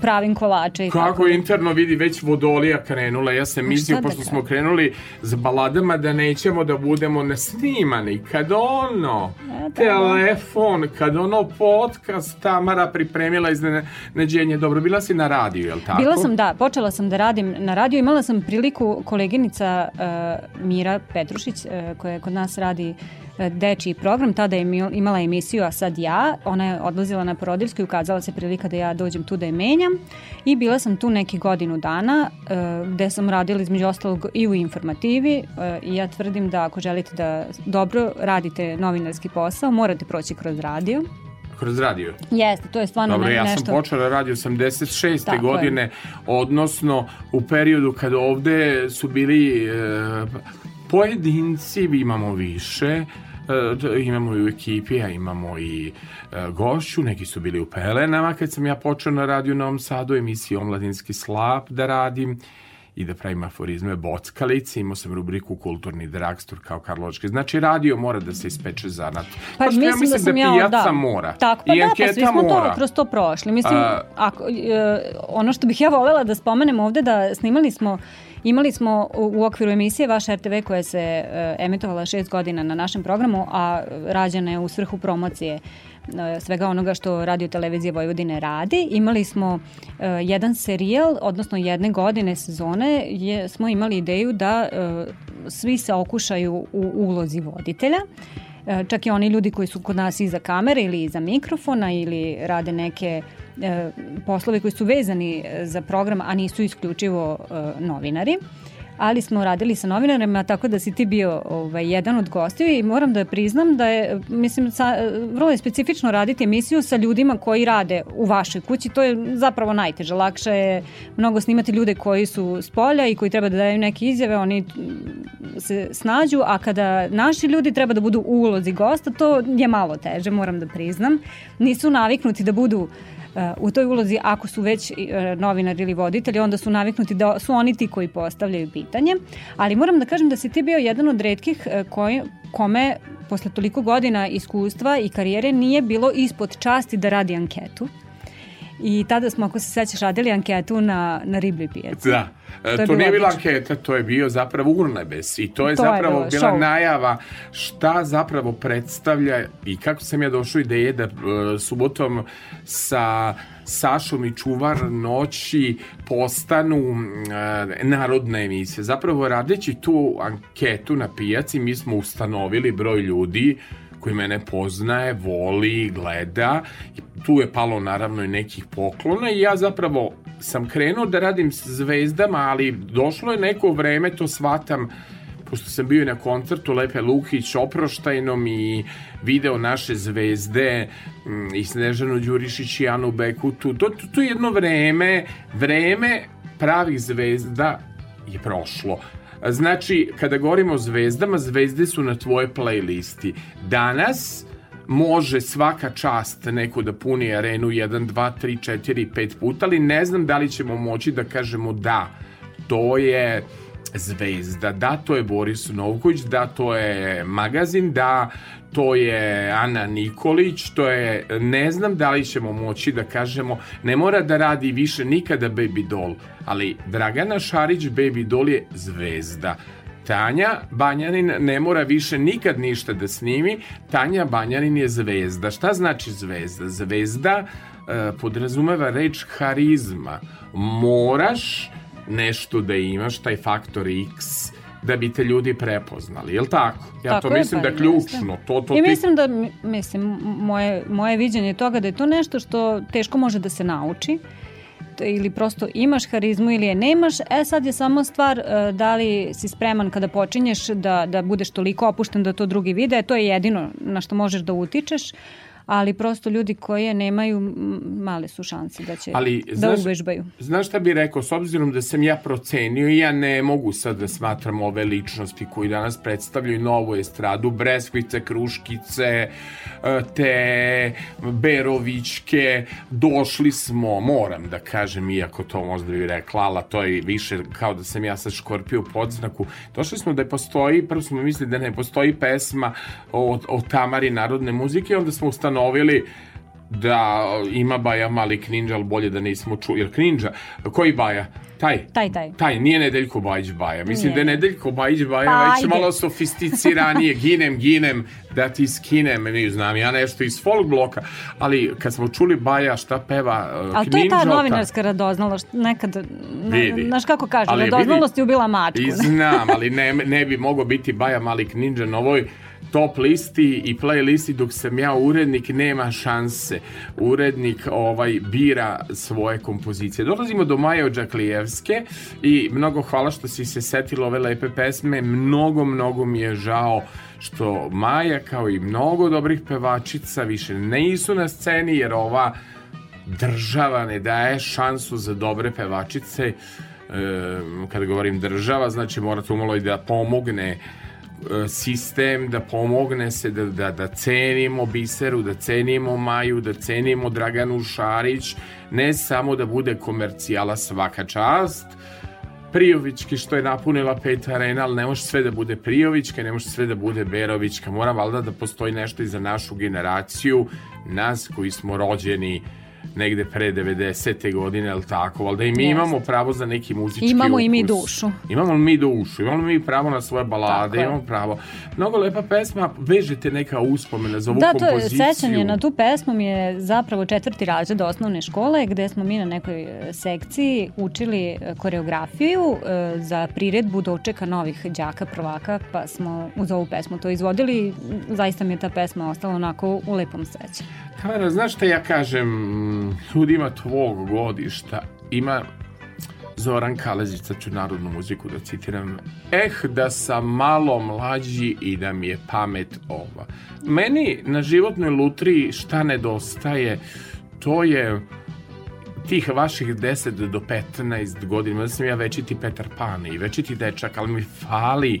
pravim kolače i tako. Kako interno vidi već vodolija krenula, ja sam mislio, da pošto smo krenuli s baladama, da nećemo da budemo nesnimani. Kad ono, E, telefon, kad ono podcast Tamara pripremila iznenađenje. Dobro, bila si na radiju, jel tako? Bila sam, da, počela sam da radim na radiju. Imala sam priliku, koleginica uh, Mira Petrušić, uh, koja kod nas radi dečiji program, tada je imala emisiju, a sad ja. Ona je odlazila na porodiljsku i ukazala se prilika da ja dođem tu da je menjam. I bila sam tu neki godinu dana, uh, gde sam radila između ostalog i u informativi. Uh, I ja tvrdim da ako želite da dobro radite novinarski posao, morate proći kroz radio. Kroz radio. Jeste, to je stvarno Dobro, ne- ja nešto... sam počela radio 86. Tako je. godine, odnosno u periodu kada ovde su bili e, pojedinci, imamo više, e, imamo i u ekipi, a imamo i e, gošću, neki su bili u Pelenama kad sam ja počeo na radiju Novom Sadu, emisiju Omladinski slap da radim i da pravim aforizme bockalice, imao sam rubriku Kulturni dragstor kao Karlovački. Znači, radio mora da se ispeče zanat. Pa Kao što mislim, da sam ja, pijaca da. mora. Tako, pa I da, pa svi smo mora. to kroz to prošli. Mislim, A- ako, e, ono što bih ja volela da spomenem ovde, da snimali smo Imali smo u, okviru emisije Vaš RTV koja se e, emitovala šest godina na našem programu, a rađena je u svrhu promocije e, svega onoga što Radio Televizija Vojvodine radi. Imali smo e, jedan serijal, odnosno jedne godine sezone, je, smo imali ideju da svi se okušaju u ulozi voditelja. Čak i oni ljudi koji su kod nas iza kamere ili iza mikrofona ili rade neke e, poslove koji su vezani e, za program, a nisu isključivo e, novinari ali smo radili sa novinarima, tako da si ti bio ovaj, jedan od gostiju i moram da priznam da je, mislim, sa, vrlo je specifično raditi emisiju sa ljudima koji rade u vašoj kući, to je zapravo najteže, lakše je mnogo snimati ljude koji su s polja i koji treba da daju neke izjave, oni se snađu, a kada naši ljudi treba da budu u ulozi gosta, to je malo teže, moram da priznam. Nisu naviknuti da budu uh, u toj ulozi ako su već uh, novinari ili voditelji, onda su naviknuti da su oni ti koji postavljaju pitanje. Ali moram da kažem da si ti bio jedan od redkih uh, koji, kome posle toliko godina iskustva i karijere nije bilo ispod časti da radi anketu. I tada smo, ako se sećaš, radili anketu na, na ribljoj pijaci. Da. E, To je to, nije bila anketa, to je bio zapravo urnebes i to je To je zapravo bilo bila show. najava šta zapravo predstavlja i kako sam ja došao ideje da e, subotom sa Sašom i Čuvar noći postanu e, narodna emisija. Zapravo radeći tu anketu na pijaci mi smo ustanovili broj ljudi koji mene poznaje, voli, gleda. I tu je palo naravno i nekih poklona i ja zapravo sam krenuo da radim s zvezdama, ali došlo je neko vreme, to shvatam, pošto sam bio i na koncertu Lepe Lukić oproštajnom i video naše zvezde i Snežanu Đurišić i Anu Bekutu, to, to, to je jedno vreme, vreme pravih zvezda je prošlo. Znači, kada govorimo o zvezdama, zvezde su na tvojoj playlisti. Danas može svaka čast neko da puni arenu 1, 2, 3, 4, 5 puta, ali ne znam da li ćemo moći da kažemo da, to je zvezda, da to je Boris Novković, da to je magazin, da to je Ana Nikolić, to je, ne znam da li ćemo moći da kažemo, ne mora da radi više nikada Baby Doll, ali Dragana Šarić Baby Doll je zvezda. Tanja Banjanin ne mora više nikad ništa da snimi, Tanja Banjanin je zvezda. Šta znači zvezda? Zvezda e, podrazumeva reč harizma. Moraš nešto da imaš, taj faktor X, da bi te ljudi prepoznali, je li tako? Ja Tako to je, mislim pa da je ključno. To, to I ti- mislim da, mislim, moje, moje viđenje toga da je to nešto što teško može da se nauči ili prosto imaš harizmu ili je nemaš, e sad je samo stvar e, da li si spreman kada počinješ da, da budeš toliko opušten da to drugi vide, e, to je jedino na što možeš da utičeš, ali prosto ljudi koji je nemaju, male su šanse da će Ali, da znaš, uvežbaju. Znaš šta bih rekao, s obzirom da sam ja procenio i ja ne mogu sad da smatram ove ličnosti koji danas predstavljaju novu estradu, Breskvice, Kruškice, e, te Berovićke, došli smo, moram da kažem, iako to možda bi rekla, ali to je više kao da sam ja sa Škorpiju u podznaku, došli smo da postoji, prvo smo mislili da ne postoji pesma o, o Tamari narodne muzike, onda smo ustanovili da ima Baja mali Kninđa, ali bolje da nismo čuli. Jer Kninđa, koji Baja? Taj? Taj, taj. Taj, nije Nedeljko Bajić Baja. Mislim Nije. da je Nedeljko Bajić Baja Pa, već ajde. malo sofisticiranije. Ginem, ginem, da ti skinem. Ne znam, ja nešto iz folk bloka. Ali kad smo čuli Baja šta peva uh, Ali to je ta novinarska radoznalost, nekad, Vidi. znaš kako kaže, Ali radoznalost je ubila mačku. I znam, ali ne, ne bi mogao biti Baja Malik Ninja na ovoj top listi i playlisti dok sam ja urednik nema šanse. Urednik ovaj bira svoje kompozicije. Dolazimo do Maje Odžaklijevske i mnogo hvala što si se setila ove lepe pesme. Mnogo mnogo mi je žao što Maja kao i mnogo dobrih pevačica više nisu na sceni jer ova država ne daje šansu za dobre pevačice. E, kada govorim država znači mora tu malo i da pomogne sistem da pomogne se da, da, da cenimo Biseru, da cenimo Maju, da cenimo Draganu Šarić, ne samo da bude komercijala svaka čast, Prijovićki što je napunila pet arena, ali ne može sve da bude Prijovićka, ne može sve da bude Berovićka, mora valjda da postoji nešto i za našu generaciju, nas koji smo rođeni negde pre 90. godine, ali tako, valjda i mi Jeste. imamo pravo za neki muzički Imamo i mi ukus. dušu. Imamo mi dušu, imamo mi pravo na svoje Tako balade, je. imamo pravo. Mnogo lepa pesma, vežete neka uspomena za ovu Da, to je kompoziciju. sećanje na tu pesmu mi je zapravo četvrti razred osnovne škole gde smo mi na nekoj e, sekciji učili e, koreografiju e, za priredbu dočeka novih đaka prvaka pa smo uz ovu pesmu to izvodili zaista mi je ta pesma ostala onako u lepom sećanju. Tamara, znaš šta ja kažem ljudima tvog godišta? Ima Zoran Kalezić, sad ću narodnu muziku da citiram. Eh, da sam malo mlađi i da mi je pamet ova. Meni na životnoj lutriji šta nedostaje, to je tih vaših 10 do 15 godina, da sam ja večiti Petar Pan i večiti dečak, ali mi fali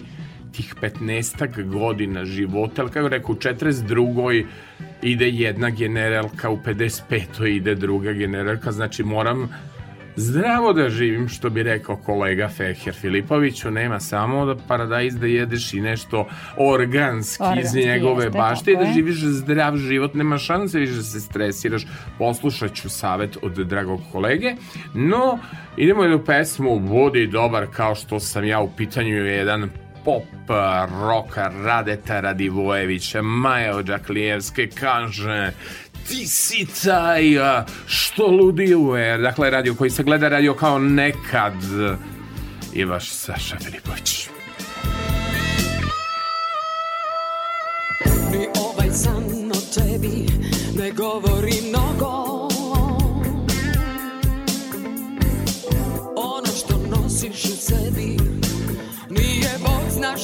tih 15 godina života, ali kako rekao, u 42. ide jedna generalka, u 55. ide druga generalka, znači moram zdravo da živim, što bi rekao kolega Feher Filipoviću, nema samo da paradajz da jedeš i nešto organski, iz Organski njegove jeste, bašte i da živiš zdrav život, nema šanse više da se stresiraš, poslušat ću savet od dragog kolege, no idemo jednu pesmu Budi dobar kao što sam ja u pitanju je jedan pop roka Radeta Radivojevića, Maja Odžaklijevske kaže ti si taj što ludiluje. Dakle, radio koji se gleda radio kao nekad i vaš Saša Filipović. Ni ovaj san o tebi ne govori mnogo Ono što nosiš u sebi nije Bog zna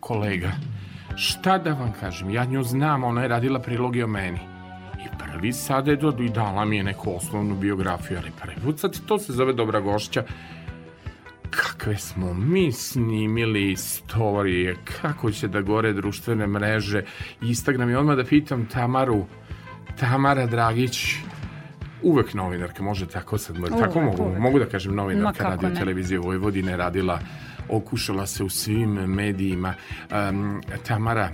kolega. Šta da vam kažem, ja nju znam, ona je radila priloge o meni. I prvi sada je do i dala mi je neku osnovnu biografiju, ali sad to se zove Dobra gošća. Kakve smo mi snimili istorije, kako će da gore društvene mreže, Instagram i odmah da pitam Tamaru, Tamara Dragić, uvek novinarka, može tako sad, Uvek, tako mogu, uvek. mogu da kažem novinarka radio televizije Vojvodine, radila, okušala se u svim medijima. Um, Tamara,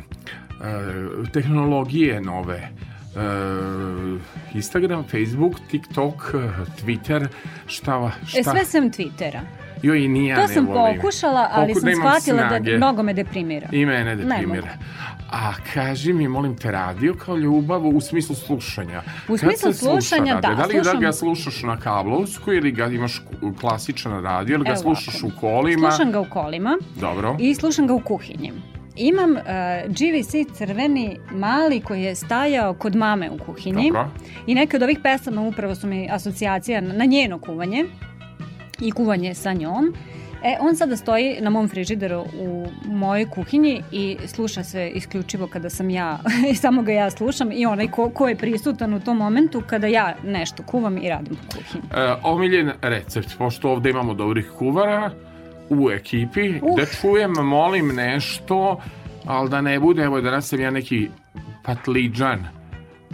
uh, tehnologije nove, uh, Instagram, Facebook, TikTok, Twitter, šta, šta? E, sve sam Twittera. Joj, i ni ja to ne sam volim. pokušala, ali Poku- sam da shvatila snage. da mnogo me deprimira. I mene Ne deprimira. mogu. A kaži mi, molim te, radio kao ljubav u smislu slušanja. U smislu slušanja, da, Da li da slušam- ga slušaš na kablovsku ili ga imaš klasičan radio ili ga Evo slušaš ovako. u kolima? Slušam ga u kolima Dobro. i slušam ga u kuhinji. Imam uh, GVC crveni mali koji je stajao kod mame u kuhinji Dobro. i neke od ovih pesama upravo su mi asocijacija na na njeno kuvanje i kuvanje sa njom. E, on sada stoji na mom frižideru u mojoj kuhinji i sluša se isključivo kada sam ja, i samo ga ja slušam i onaj ko, ko je prisutan u tom momentu kada ja nešto kuvam i radim po kuhinji. E, omiljen recept, pošto ovde imamo dobrih kuvara u ekipi, Uh. da čujem, molim nešto, ali da ne bude, evo danas sam ja neki patliđan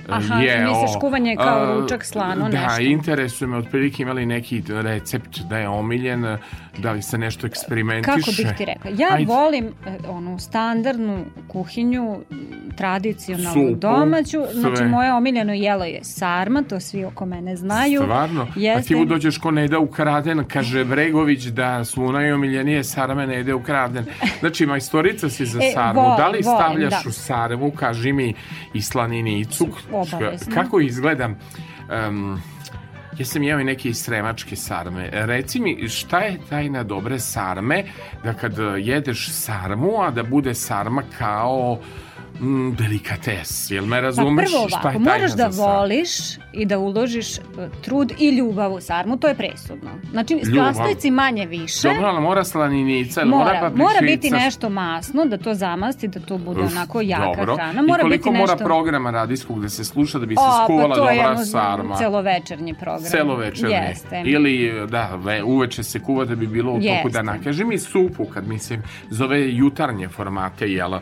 Aha, misliš kuvanje kao ručak, slano, da, nešto? interesuje me otprilike imali neki recept da je omiljen, da li se nešto eksperimentiše. Kako bih ti rekla? Ja Ajde. volim e, onu standardnu kuhinju, tradicionalnu Supu, domaću. Znači, sve. moje omiljeno jelo je sarma, to svi oko mene znaju. Stvarno? A ti Jeste. mu dođeš ko ne ide ukraden, kaže Bregović da su najomiljenije sarme ne ide ukraden. Znači, majstorica si za E, sarmu. volim, da li volim, stavljaš da. u sarmu, kaži mi, i slaninicu? Obavezno. Kako izgledam? Um, ja sam jeo i neke sremačke sarme. Reci mi, šta je tajna dobre sarme, da kad jedeš sarmu, a da bude sarma kao mm, delikates, jel me Pa razumeš prvo šta je ovako, moraš da voliš i da uložiš e, trud i ljubav u sarmu, to je presudno. Znači, Ljubav. sastojci manje više. Dobro, ali mora slaninica, mora, Mora, papričica. mora biti nešto masno, da to zamasti, da to bude Uf, onako jaka dobro. hrana. Mora I koliko biti mora nešto... programa radijskog da se sluša da bi se O, skuvala pa to je dobra jedno sarma? celovečernji program. Celovečerni. Jeste. Ili, da, ve, uveče se kuva da bi bilo u toku dana. Kaži mi supu, kad mislim, zove jutarnje formate, jela,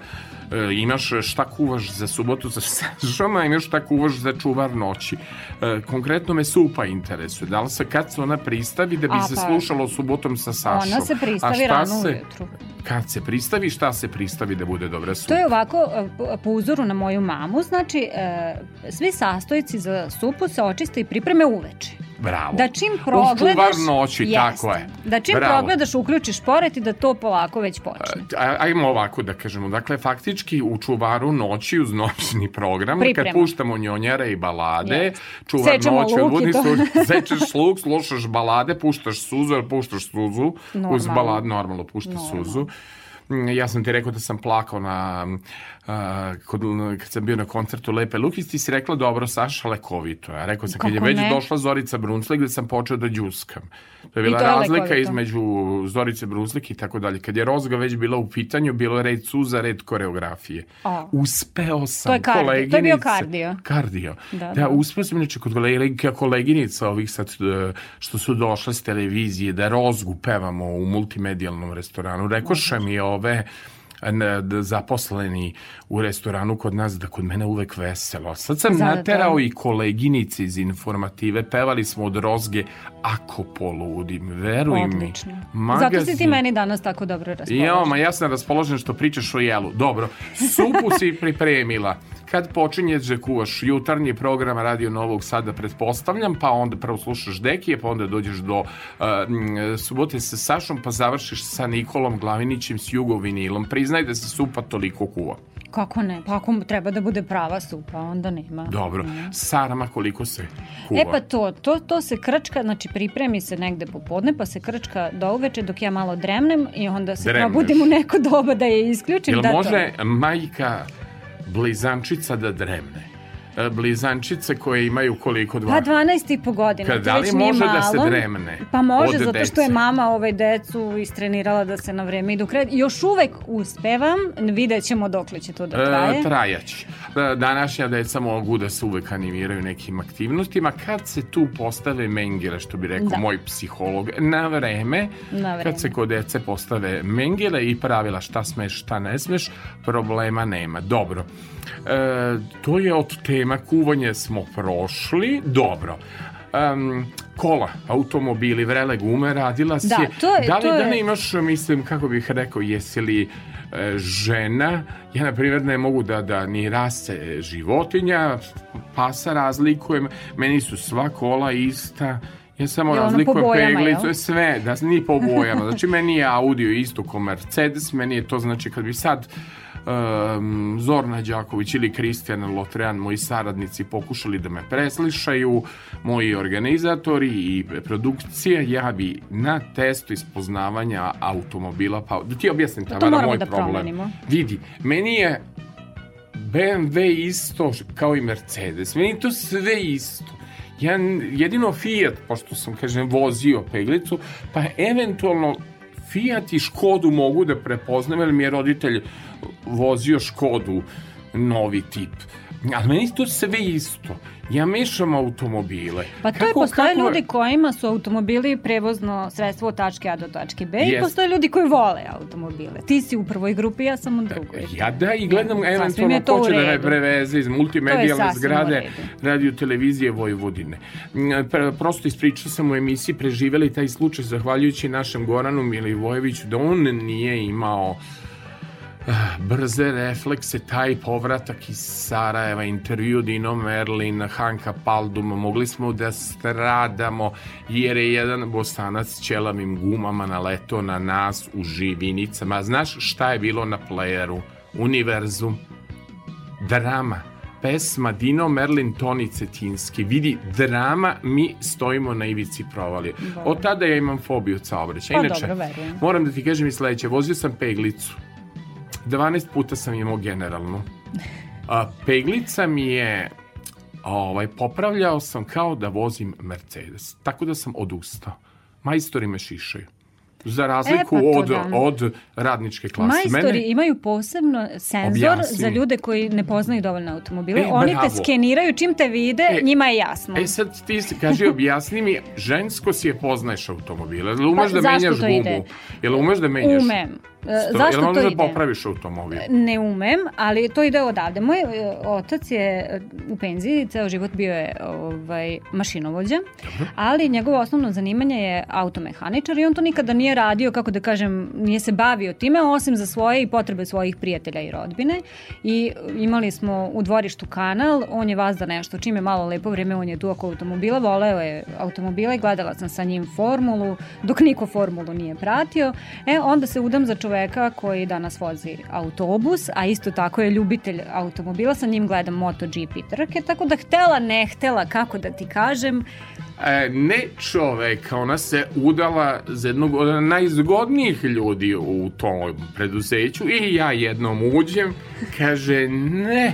e, imaš šta kuvaš za subotu sa Sašom, a imaš šta kuvaš za čuvar noći. E, konkretno me supa interesuje. Da li se kad se ona pristavi da bi A, se pa, slušalo subotom sa Sašom? Ona se pristavi rano se- ujutru. Kad se pristavi, šta se pristavi da bude dobra supa? To je ovako, e, po- po uzoru na moju mamu, znači e, svi sastojci za supu se očiste i pripreme uveče. Bravo. Da čim Uz progledaš... čuvar noći, Jeste. tako je. Da čim Bravo. progledaš, uključiš poret i da to polako već počne. A- Ajmo ovako da kažemo. Dakle, faktički u čuvaru noći uz noćni program, Priprema. kad puštamo njonjere i balade, Jeste. čuvar Sečemo noći, luk i odvodni to. sečeš luk, slušaš balade, puštaš suzu, jer puštaš suzu, uz Normalno. balad normalno pušta Normalno. suzu. Mm, Ja sam ti rekao da sam plakao na, a, kod, kad sam bio na koncertu Lepe Lukić, ti si rekla dobro, Saša, lekovito. Ja rekao sam, kad je Kako već ne? došla Zorica Brunslik, da sam počeo da đuskam. To je bila to je razlika lekovito. između Zorice Brunslik i tako dalje. Kad je Rozga već bila u pitanju, bilo je red suza, red koreografije. O. Uspeo sam To je kardio. koleginice. To je bio kardio. Kardio. Da, Da, da. uspeo sam inače kod koleginica, koleginica ovih sad e, što su došle s televizije, da Rozgu pevamo u multimedijalnom restoranu. Rekoše mi ove zaposleni u restoranu kod nas da kod mene uvek veselo. Sad sam Da, naterao da. i koleginice iz informative, pevali smo od Rozge ako poludim, veruj mi. Odlično. Zato si Magazin- ti meni danas tako dobro raspoložen. Jo, ma ja sam raspoložen što pričaš o jelu. Dobro, supu si pripremila. Kad počinješ da kuvaš jutarnji program Radio Novog Sada, pretpostavljam, pa onda prvo slušaš Dekije, pa onda dođeš do uh, subote sa Sašom, pa završiš sa Nikolom Glavinićem s Jugovinilom. Priznaj da se supa toliko kuva. Kako ne? Pa ako treba da bude prava supa, onda nema. Dobro, sarama koliko se kuva? E pa to, to, to se krčka, znači pripremi se negde popodne, pa se krčka do uveče dok ja malo dremnem i onda se Dremneš. probudim u neko doba da je isključim. Jel da to- može majka blizančica da dremne? E, Blizančice koje imaju koliko dva? Pa 12 i po godina. Kad- da li može da se dremne Pa može, zato što je mama ovaj decu istrenirala da se na vreme idu kred. Još uvek uspevam, vidjet ćemo dokle će to da traje. E, trajaći. E, Današnja deca mogu da se uvek animiraju nekim aktivnostima. Kad se tu postave mengele, što bi rekao Da. moj psiholog, na vreme, Na vreme. kad se kod dece postave mengele i pravila šta smeš, šta ne smeš, problema nema. Dobro. E, to je od tema kuvanje smo prošli. Dobro. Um, kola, automobili, vrele gume, radila si. Da, to je- da li to da je- ne imaš, mislim, kako bih rekao, jesi li e, žena, ja na primjer ne mogu da, da ni rase životinja, pasa razlikujem, meni su sva kola ista, ja samo Je razlikujem bojama, peglicu, jel? sve, da ni po bojama. Znači, meni je audio isto ko Mercedes, meni je to znači kad bi sad um, Zorna Đaković ili Kristijan Lotrean, moji saradnici pokušali da me preslišaju, moji organizatori i produkcije, ja bi na testu ispoznavanja automobila, pa da ti objasnim To Tamara, moj da problem. promenimo. Vidi, meni je BMW isto kao i Mercedes. Meni je to sve isto. Ja jedino Fiat, pošto sam, kažem, vozio peglicu, pa eventualno Fiat i Škodu mogu da prepoznam, jer mi je roditelj vozio Škodu novi tip. Ali meni to sve isto. Ja mešam automobile. Pa to je, postoje ljudi kojima su automobili prevozno sredstvo od tačke A do tačke B i Jest. postoje ljudi koji vole automobile. Ti si u prvoj grupi, ja sam u drugoj. Ja da i gledam Sasvim eventualno ko će da me preveze iz multimedijalne zgrade radio televizije Vojvodine. Mm, Prosto ispričao sam u emisiji preživeli taj slučaj zahvaljujući našem Goranu Milivojeviću da on nije imao ah, brze reflekse, taj povratak iz Sarajeva, intervju Dino Merlin, Hanka Palduma, mogli smo da stradamo jer je jedan bosanac ćelavim gumama naleto na nas u živinicama. Znaš šta je bilo na playeru? Univerzum. Drama. Pesma Dino Merlin Toni Cetinski. Vidi, drama, mi stojimo na ivici provalije. Od tada ja imam fobiju od saobraćaja. Pa Inače, dobro, moram da ti kažem i sledeće. Vozio sam peglicu. 12 puta sam imao generalnu. A, peglica mi je ovaj, popravljao sam kao da vozim Mercedes. Tako da sam odustao. Majstori me šišaju. Za razliku pa to od, da. od radničke klase. Majstori Mene- imaju posebno senzor Objasni za ljude koji ne poznaju dovoljno automobile. E, Oni bravo. te skeniraju, čim te vide, E, njima je jasno. E sad ti kaži, objasni mi, žensko si je poznaješ automobile. Jel umeš Pa, da menjaš gumu? Jel umeš da menjaš? Umem. E, Sto- zašto jel to da ide? popraviš automobil? Ne umem, ali to ide odavde. Moj e, otac je e, u penziji, ceo život bio je ovaj, mašinovođa, ali njegovo osnovno zanimanje je automehaničar i on to nikada nije radio, kako da kažem, nije se bavio time, osim za svoje i potrebe svojih prijatelja i rodbine. I imali smo u dvorištu kanal, on je vazda nešto, čim je malo lepo vreme, on je tu oko automobila, voleo je automobile, gledala sam sa njim formulu, dok niko formulu nije pratio. E, onda se udam za čoveka koji danas vozi autobus, a isto tako je ljubitelj automobila, sa njim gledam MotoGP trke, tako da htela, ne htela, kako da ti kažem, E, ne čoveka, ona se udala za jednog od najzgodnijih ljudi u tom preduzeću i ja jednom uđem, kaže ne,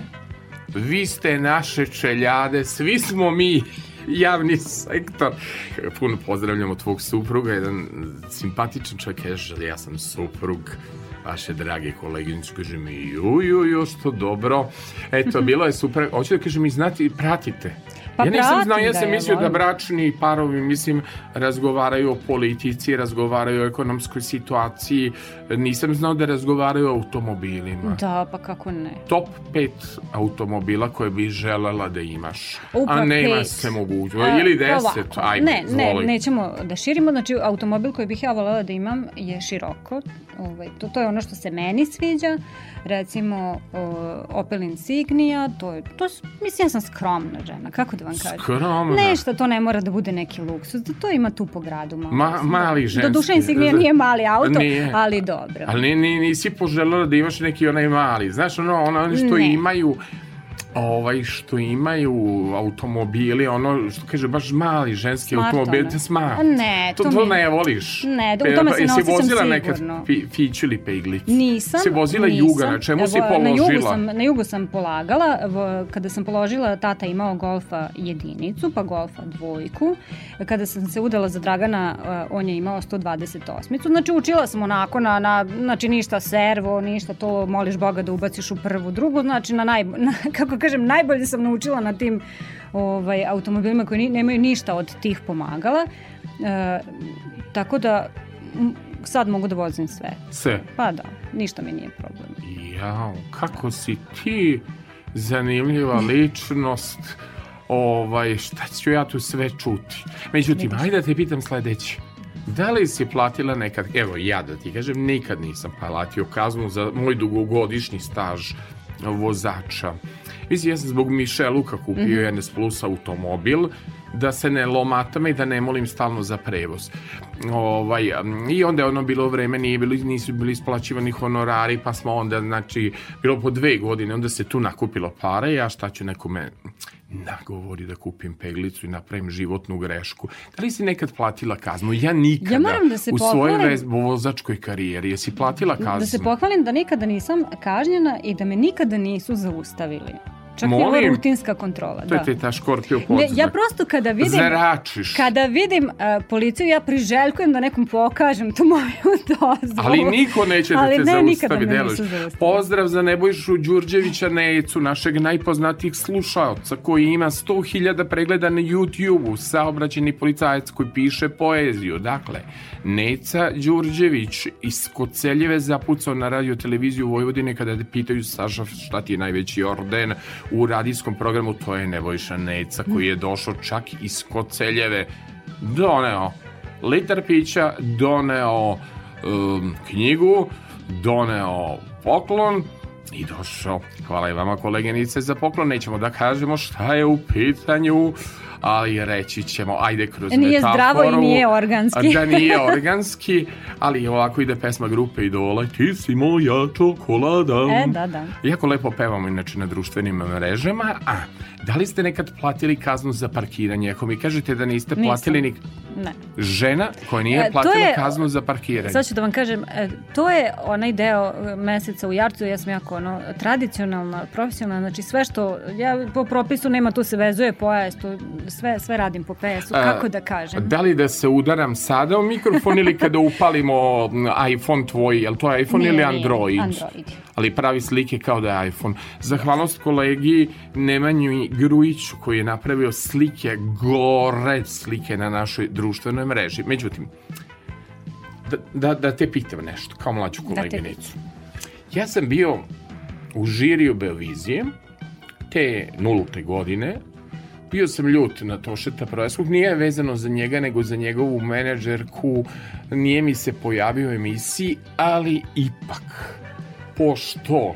vi ste naše čeljade, svi smo mi javni sektor. Puno pozdravljamo tvog supruga, jedan simpatičan čovjek, kaže, ja sam suprug vaše drage koleginice, kaže mi, ju, ju, ju, što dobro. Eto, bilo je super. Hoću da kažem, i znati, pratite. Pa ja nisam znao, ja sam mislio da volim. bračni parovi, mislim, razgovaraju o politici, razgovaraju o ekonomskoj situaciji, nisam znao da razgovaraju o automobilima. da, pa kako ne. Top 5 automobila koje bi želela da imaš. Upa, A nema pet. se mogućno. A, Ili pa 10, ovako. ajde, ne, ne, izvoli. nećemo da širimo. Znači, automobil koji bih ja voljela da imam je široko. Ovaj, to, to je ono što se meni sviđa. Recimo, o, Opel Insignia, to je, to, mislim, ja sam skromna žena, kako da vam kažem. Skromna. Nešto, to ne mora da bude neki luksus, da to ima tu po gradu malo. Ma- mali ženski. Do duše Insignia nije mali auto, Nije. ali dobro. Ali ni, ni, nisi poželjela da imaš neki onaj mali. Znaš, ono, ono oni što Ne. imaju ovaj što imaju automobili, ono što kaže baš mali ženski Smart automobil, te smart. A ne, to, to to mi- ne voliš. Ne, u tome se ne osjećam vozila nekad sigurno. fi, fiću ili peglicu? Nisam. Si vozila nisam. juga, na čemu si Evo, položila? Na jugu sam, na jugu sam polagala. V- Kada sam položila, tata imao golfa jedinicu, pa golfa dvojku. Kada sam se udala za Dragana, eh, on je imao 128. Znači, učila sam onako na, na znači, ništa servo, ništa to, moliš Boga da ubaciš u prvu, drugu. Znači, na, naj, na kako kažem, najbolje sam naučila na tim ovaj, automobilima koji nemaju ništa od tih pomagala. E, tako da, sad mogu da vozim sve. Sve. Pa da, ništa mi nije problem. Jao, kako si ti zanimljiva ličnost. Ovaj, šta ću ja tu sve čuti? Međutim, ajde da te pitam sledeće. Da li si platila nekad, evo ja da ti kažem, nikad nisam platio kaznu za moj dugogodišnji staž vozača. Mislim, ja sam zbog Mišeluka kupio NS Plus automobil, da se ne lomatama i da ne molim stalno za prevoz. Ovaj, I onda je ono bilo vreme, nije bili, nisu bili isplaćivani honorari, pa smo onda, znači, bilo po dve godine, onda se tu nakupilo para i ja šta ću nekome nagovori da kupim peglicu i napravim životnu grešku. Da li si nekad platila kaznu? Ja nikada Ja moram da se u svojoj vozačkoj karijeri. Jesi platila kaznu? Da se pohvalim da nikada nisam kažnjena i da me nikada nisu zaustavili. Čak Molim? rutinska kontrola. To je da. te ta škorpio Ne, ja prosto kada vidim Zračiš. kada vidim uh, policiju ja priželjkujem da nekom pokažem tu moju dozvolu. Ali niko neće da Ali te ne, zaustavi nisu zaustavili. Pozdrav za Nebojšu Đurđevića Necu, našeg najpoznatijih slušaoca, koji ima 100.000 pregleda na YouTube-u, saobraćeni policajac koji piše poeziju. Dakle, Neca Đurđević iz Koceljeve zapucao na radio televiziju Vojvodine kada te pitaju Saša šta ti je najveći orden u radijskom programu, to je Nebojša Neca koji je došao čak iz Koceljeve. Doneo litar pića, doneo um, knjigu, doneo poklon i došao. Hvala i vama kolegenice za poklon. Nećemo da kažemo šta je u pitanju, ali reći ćemo, ajde kroz Nije zdravo i metaforu, nije organski. Da nije organski, ali ovako ide pesma grupe Idola. Ti si moja čokolada. E, da, da. Jako lepo pevamo inače na društvenim mrežama. A, da li ste nekad platili kaznu za parkiranje? Ako mi kažete da niste Nisam. platili ni Ne. žena koja nije E, to platila je- kaznu za parkiranje. Sad ću da vam kažem, e, to je onaj deo e, meseca u Jarcu, ja sam jako ono, tradicionalna, profesionalna, znači sve što, ja po propisu nema, tu se vezuje pojas, tu sve, sve radim po PS-u, kako da kažem. Da li da se udaram sada u mikrofon ili kada upalimo iPhone tvoj, je li to iPhone Nije, ili nije, Android? Android. Ali pravi slike kao da je iPhone. Zahvalnost kolegi Nemanju Grujiću koji je napravio slike, gore slike na našoj društvenoj mreži. Međutim, da, da, da te pitam nešto, kao mlađu Da koleginicu. Ja sam bio u žiriju Beovizije te nulte godine. Bio sam ljut na Tošeta Projaskog. Nije vezano za njega, nego za njegovu menadžerku. Nije mi se pojavio u emisiji, ali ipak, pošto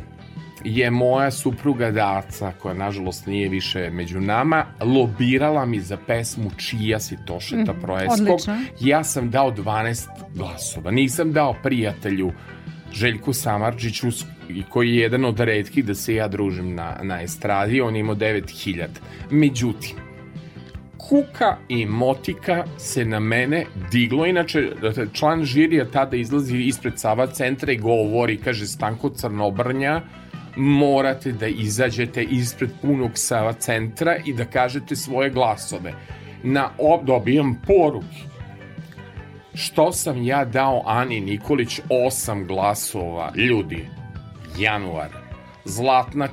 je moja supruga Daca, koja nažalost nije više među nama, lobirala mi za pesmu Čija si Tošeta Mhm, Projaskog. odlično. Ja sam dao 12 glasova. Nisam dao prijatelju Željku Samarđiću koji je jedan od redkih da se ja družim na, na estradi, on je imao 9000. Međutim, Kuka i Motika se na mene diglo, inače član žirija tada izlazi ispred Sava centra i govori, kaže Stanko Crnobrnja, morate da izađete ispred punog Sava centra i da kažete svoje glasove. Na ob dobijam poruke što sam ja dao Ani Nikolić osam glasova? Ljudi januar. Zlatna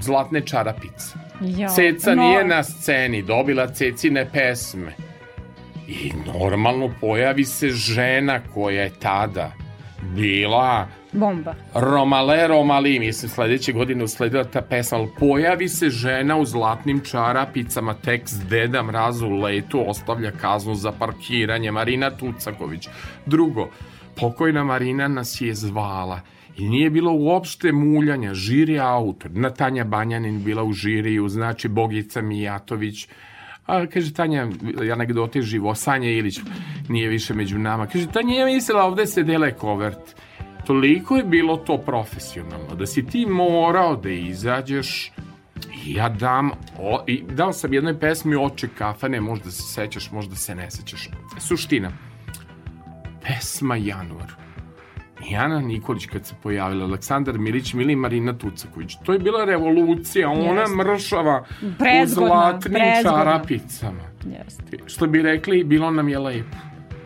zlatne čarapice. Jo, Ceca no, nije na sceni dobila Cecine pesme. I normalno pojavi se žena koja je tada bila Bomba. Romale Romali, mislim sledeće godine usledila ta pesma, ali pojavi se žena u zlatnim čarapicama, tekst Deda Mraz u letu ostavlja kaznu za parkiranje, Marina Tucaković. Drugo, pokojna Marina nas je zvala i nije bilo uopšte muljanja, žiri autor, Natanja Banjanin bila u žiriju, znači Bogica Mijatović, A kaže Tanja, anegdote živo, Sanja Ilić nije više među nama. Kaže Tanja, ja mislila ovde se dele kovert. Toliko je bilo to profesionalno da si ti morao da izađeš i ja dam, o, i dao sam jednoj pesmi oče kafane, možda se sećaš, možda se ne sećaš. Suština, pesma Januar. I Ana Nikolić kad se pojavila, Aleksandar Milić, Mili Marina Tucaković. To je bila revolucija, ona Jeste. mršava u Prezgodno, zlatnim prezgodno. čarapicama. Jeste. Što bi rekli, bilo nam je lepo.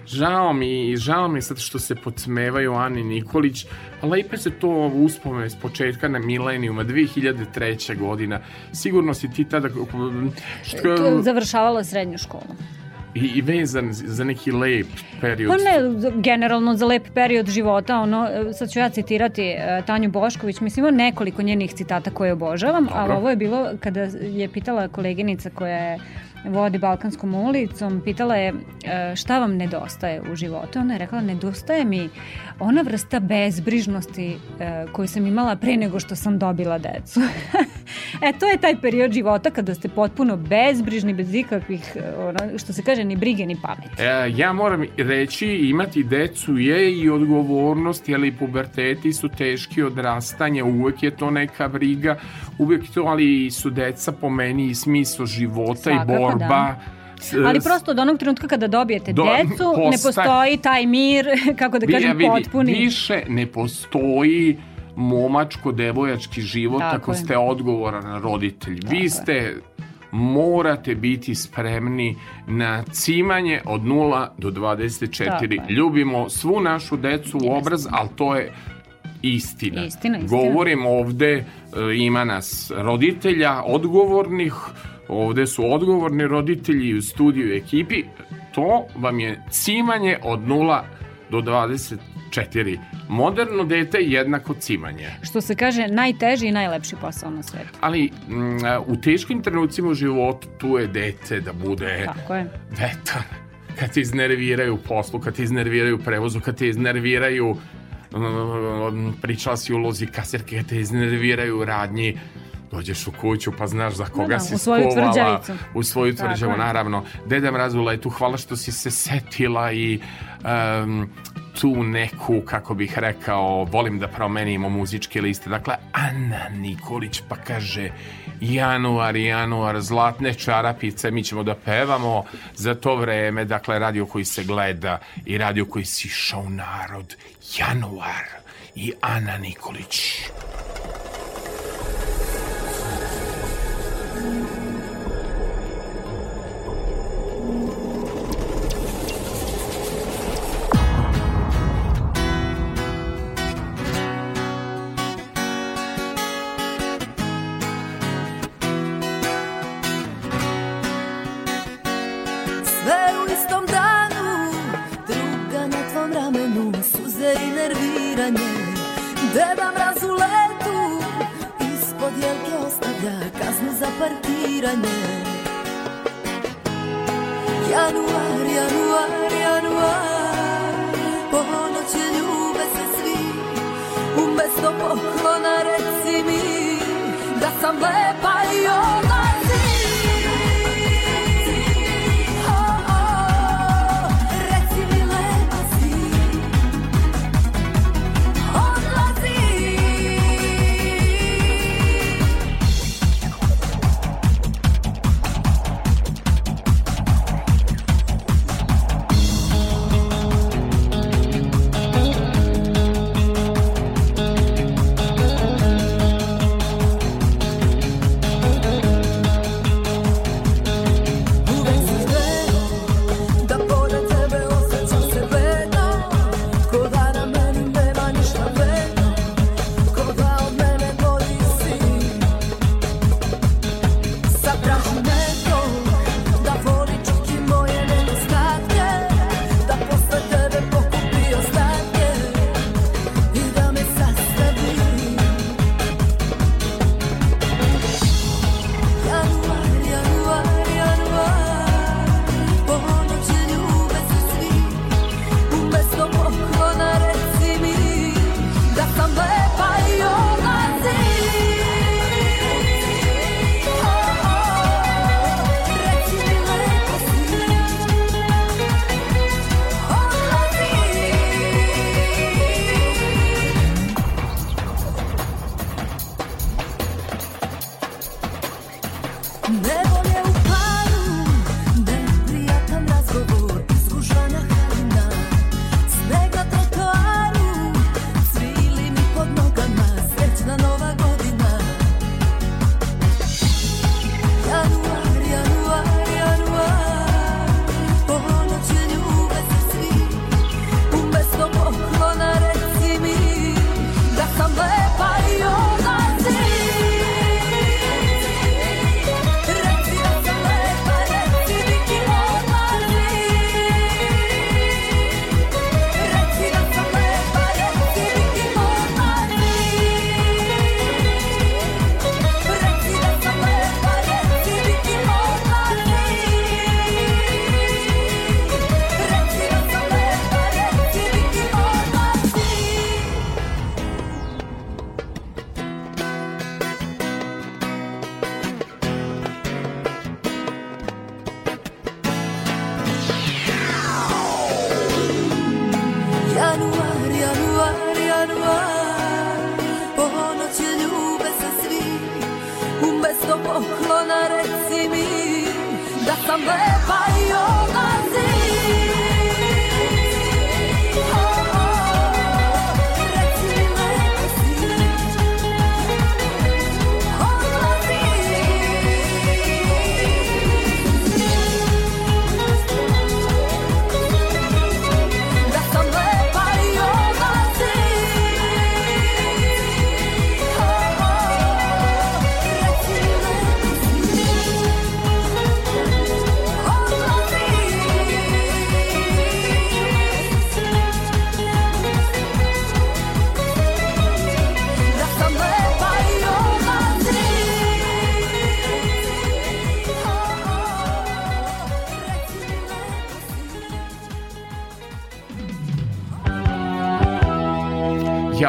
Žao mi, žao mi sad što se podsmevaju Ani Nikolić, lepe se to uspome s početka na milenijuma, 2003. godina. Sigurno si ti tada... Što, Završavala srednju školu. i, I vezan za neki lep period. Pa ne, generalno za lep period života, ono, e, sad ću ja citirati e, Tanju Bošković, mislim ima nekoliko njenih citata koje obožavam, ali ovo je bilo kada je pitala koleginica koja je vodi Balkanskom ulicom, pitala je e, šta vam nedostaje u životu. Ona je rekla, nedostaje mi ona vrsta bezbrižnosti e, koju sam imala pre nego što sam dobila decu. e, to je taj period života kada ste potpuno bezbrižni, bez ikakvih, e, ono, što se kaže, ni brige, ni pameti. E, ja moram reći, imati decu je i odgovornost, jer i puberteti su teški odrastanja, uvek je to neka briga, uvek to, ali su deca po meni i smisao života Svakako, i borba. da. Ali prosto od onog trenutka kada dobijete Do- decu, ne postaje- postoji taj mir, kako da kažem, vidi, potpuni. Više ne postoji momačko-devojački život Tako ako je. ste odgovoran roditelj. Vi ste morate biti spremni na cimanje od 0 do 24. Tako je. Ljubimo svu našu decu u obraz, ali to je istina. Istina, istina. Govorim ovde, e, ima nas roditelja, odgovornih, ovde su odgovorni roditelji u studiju ekipi, to vam je cimanje od 0 do 24. Moderno dete je jednako cimanje. Što se kaže, najteži i najlepši posao na svetu. Ali mm, u teškim trenucima u životu tu je dete da bude Tako je. vetar. Kad te iznerviraju u poslu, kad te iznerviraju u prevozu, kad te iznerviraju mm, pričala si ulozi kasirke, kad te iznerviraju u radnji, dođeš u kuću pa znaš za koga da, si u svoju skovala, tvrđavicu. u svoju tvrđavu, je. naravno. Deda Mraz u letu, hvala što si se setila i em, tu neku, kako bih rekao, volim da promenimo muzičke liste. Dakle, Ana Nikolić pa kaže januar, januar, zlatne čarapice, mi ćemo da pevamo za to vreme, dakle, radio koji se gleda i radio koji si išao u narod. Januar i Ana Nikolić.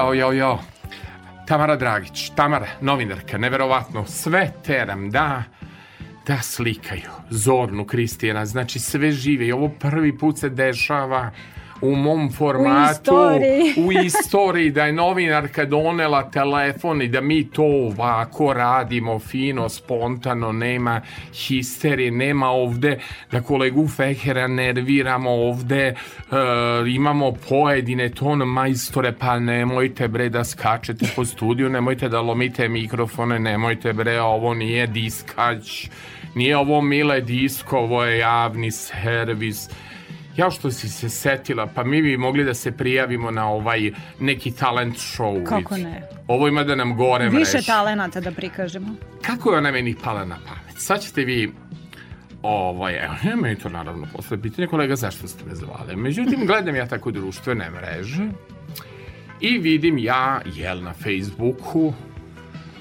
Jao, jao, jao. Tamara Dragić, Tamara, novinarka, neverovatno, sve teram da da slikaju Zornu Kristijana, znači sve žive i ovo prvi put se dešava u mom formatu, istoriji. u istoriji da je novinarka donela telefon i da mi to ovako radimo fino, spontano, nema histerije, nema ovde da kolegu Fehera nerviramo ovde, e, imamo pojedine ton majstore, pa nemojte bre da skačete po studiju, nemojte da lomite mikrofone, nemojte bre, ovo nije diskać, nije ovo mile disko, ovo je javni servis, ja što si se setila, pa mi bi mogli da se prijavimo na ovaj neki talent show. Kako ne? Ovo ima da nam gore Više mrež. talenata da prikažemo. Kako je ona meni pala na pamet? Sad ćete vi Ovaj, evo, ja meni to naravno posle pitanje, kolega, zašto ste me zvali? Međutim, gledam ja tako društvene mreže i vidim ja, jel, na Facebooku,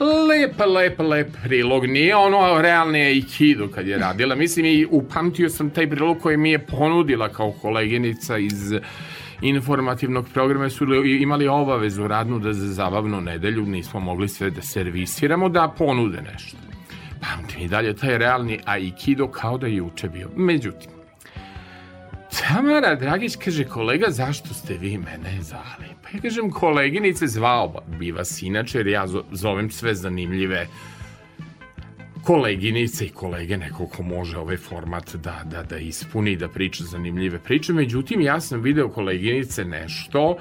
lep, lep, lep prilog. Nije ono realni aikido kad je radila. Mislim, i upamtio sam taj prilog koji mi je ponudila kao koleginica iz informativnog programa su li- imali obavezu radnu da za zabavnu nedelju nismo mogli sve da servisiramo, da ponude nešto. Pamtim i dalje taj realni aikido kao da je juče bio. Međutim, Tamara Dragić kaže, kolega, zašto ste vi mene zvali? Ja kažem, koleginice, zvao bi vas inače, jer ja zo- zovem sve zanimljive koleginice i kolege, neko ko može ovaj format da, da, da ispuni da priča zanimljive priče. Međutim, ja sam video koleginice nešto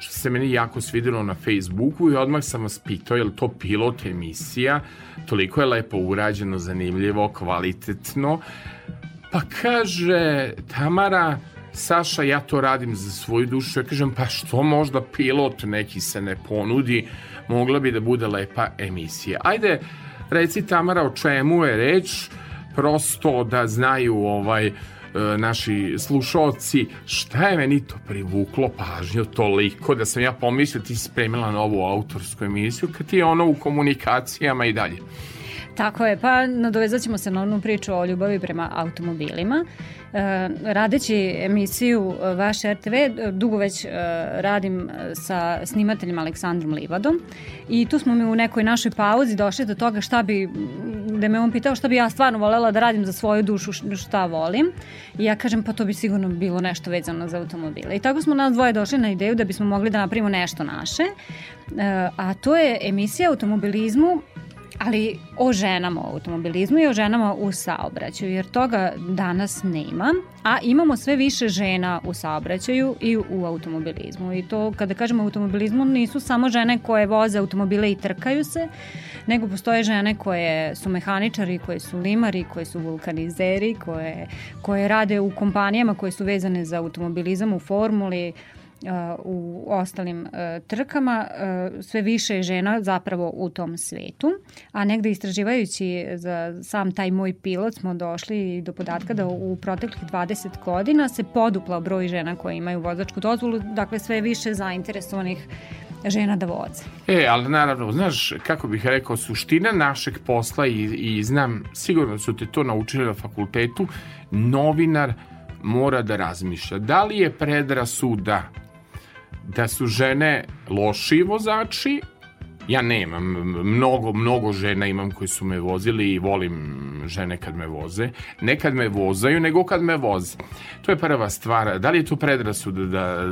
što se meni jako svidelo na Facebooku i odmah sam vas pitao, je li to pilot emisija? Toliko je lepo urađeno, zanimljivo, kvalitetno. Pa kaže Tamara, Saša, ja to radim za svoju dušu. Ja kažem, pa što možda pilot neki se ne ponudi, mogla bi da bude lepa emisija. Ajde, reci Tamara o čemu je reč, prosto da znaju ovaj e, naši slušalci šta je meni to privuklo pažnju toliko da sam ja pomislio ti spremila novu autorsku emisiju kad ti je ono u komunikacijama i dalje. Tako je, pa nadovezat ćemo se na onu priču o ljubavi prema automobilima. E, radeći emisiju e, Vaš RTV, e, dugo već e, radim e, sa snimateljem Aleksandrom Livadom i tu smo mi u nekoj našoj pauzi došli do toga šta bi, da me on pitao šta bi ja stvarno volela da radim za svoju dušu, šta volim. I ja kažem pa to bi sigurno bilo nešto vezano za automobile. I tako smo nas dvoje došli na ideju da bismo mogli da napravimo nešto naše. E, a to je emisija automobilizmu ali o ženama u automobilizmu i o ženama u saobraćaju, jer toga danas nema, a imamo sve više žena u saobraćaju i u automobilizmu. I to, kada kažemo automobilizmu, nisu samo žene koje voze automobile i trkaju se, nego postoje žene koje su mehaničari, koje su limari, koje su vulkanizeri, koje, koje rade u kompanijama koje su vezane za automobilizam u formuli, u ostalim uh, trkama, uh, sve više je žena zapravo u tom svetu, a negde istraživajući za sam taj moj pilot smo došli do podatka da u proteklih 20 godina se poduplao broj žena koje imaju vozačku dozvolu, dakle sve više zainteresovanih žena da voze. E, ali naravno, znaš, kako bih rekao, suština našeg posla i, i znam, sigurno su te to naučili na fakultetu, novinar mora da razmišlja. Da li je predrasuda da su žene loši vozači ja nemam, mnogo, mnogo žena imam koji su me vozili i volim žene kad me voze. Ne kad me vozaju, nego kad me voze. To je prva stvar. Da li je to predrasuda da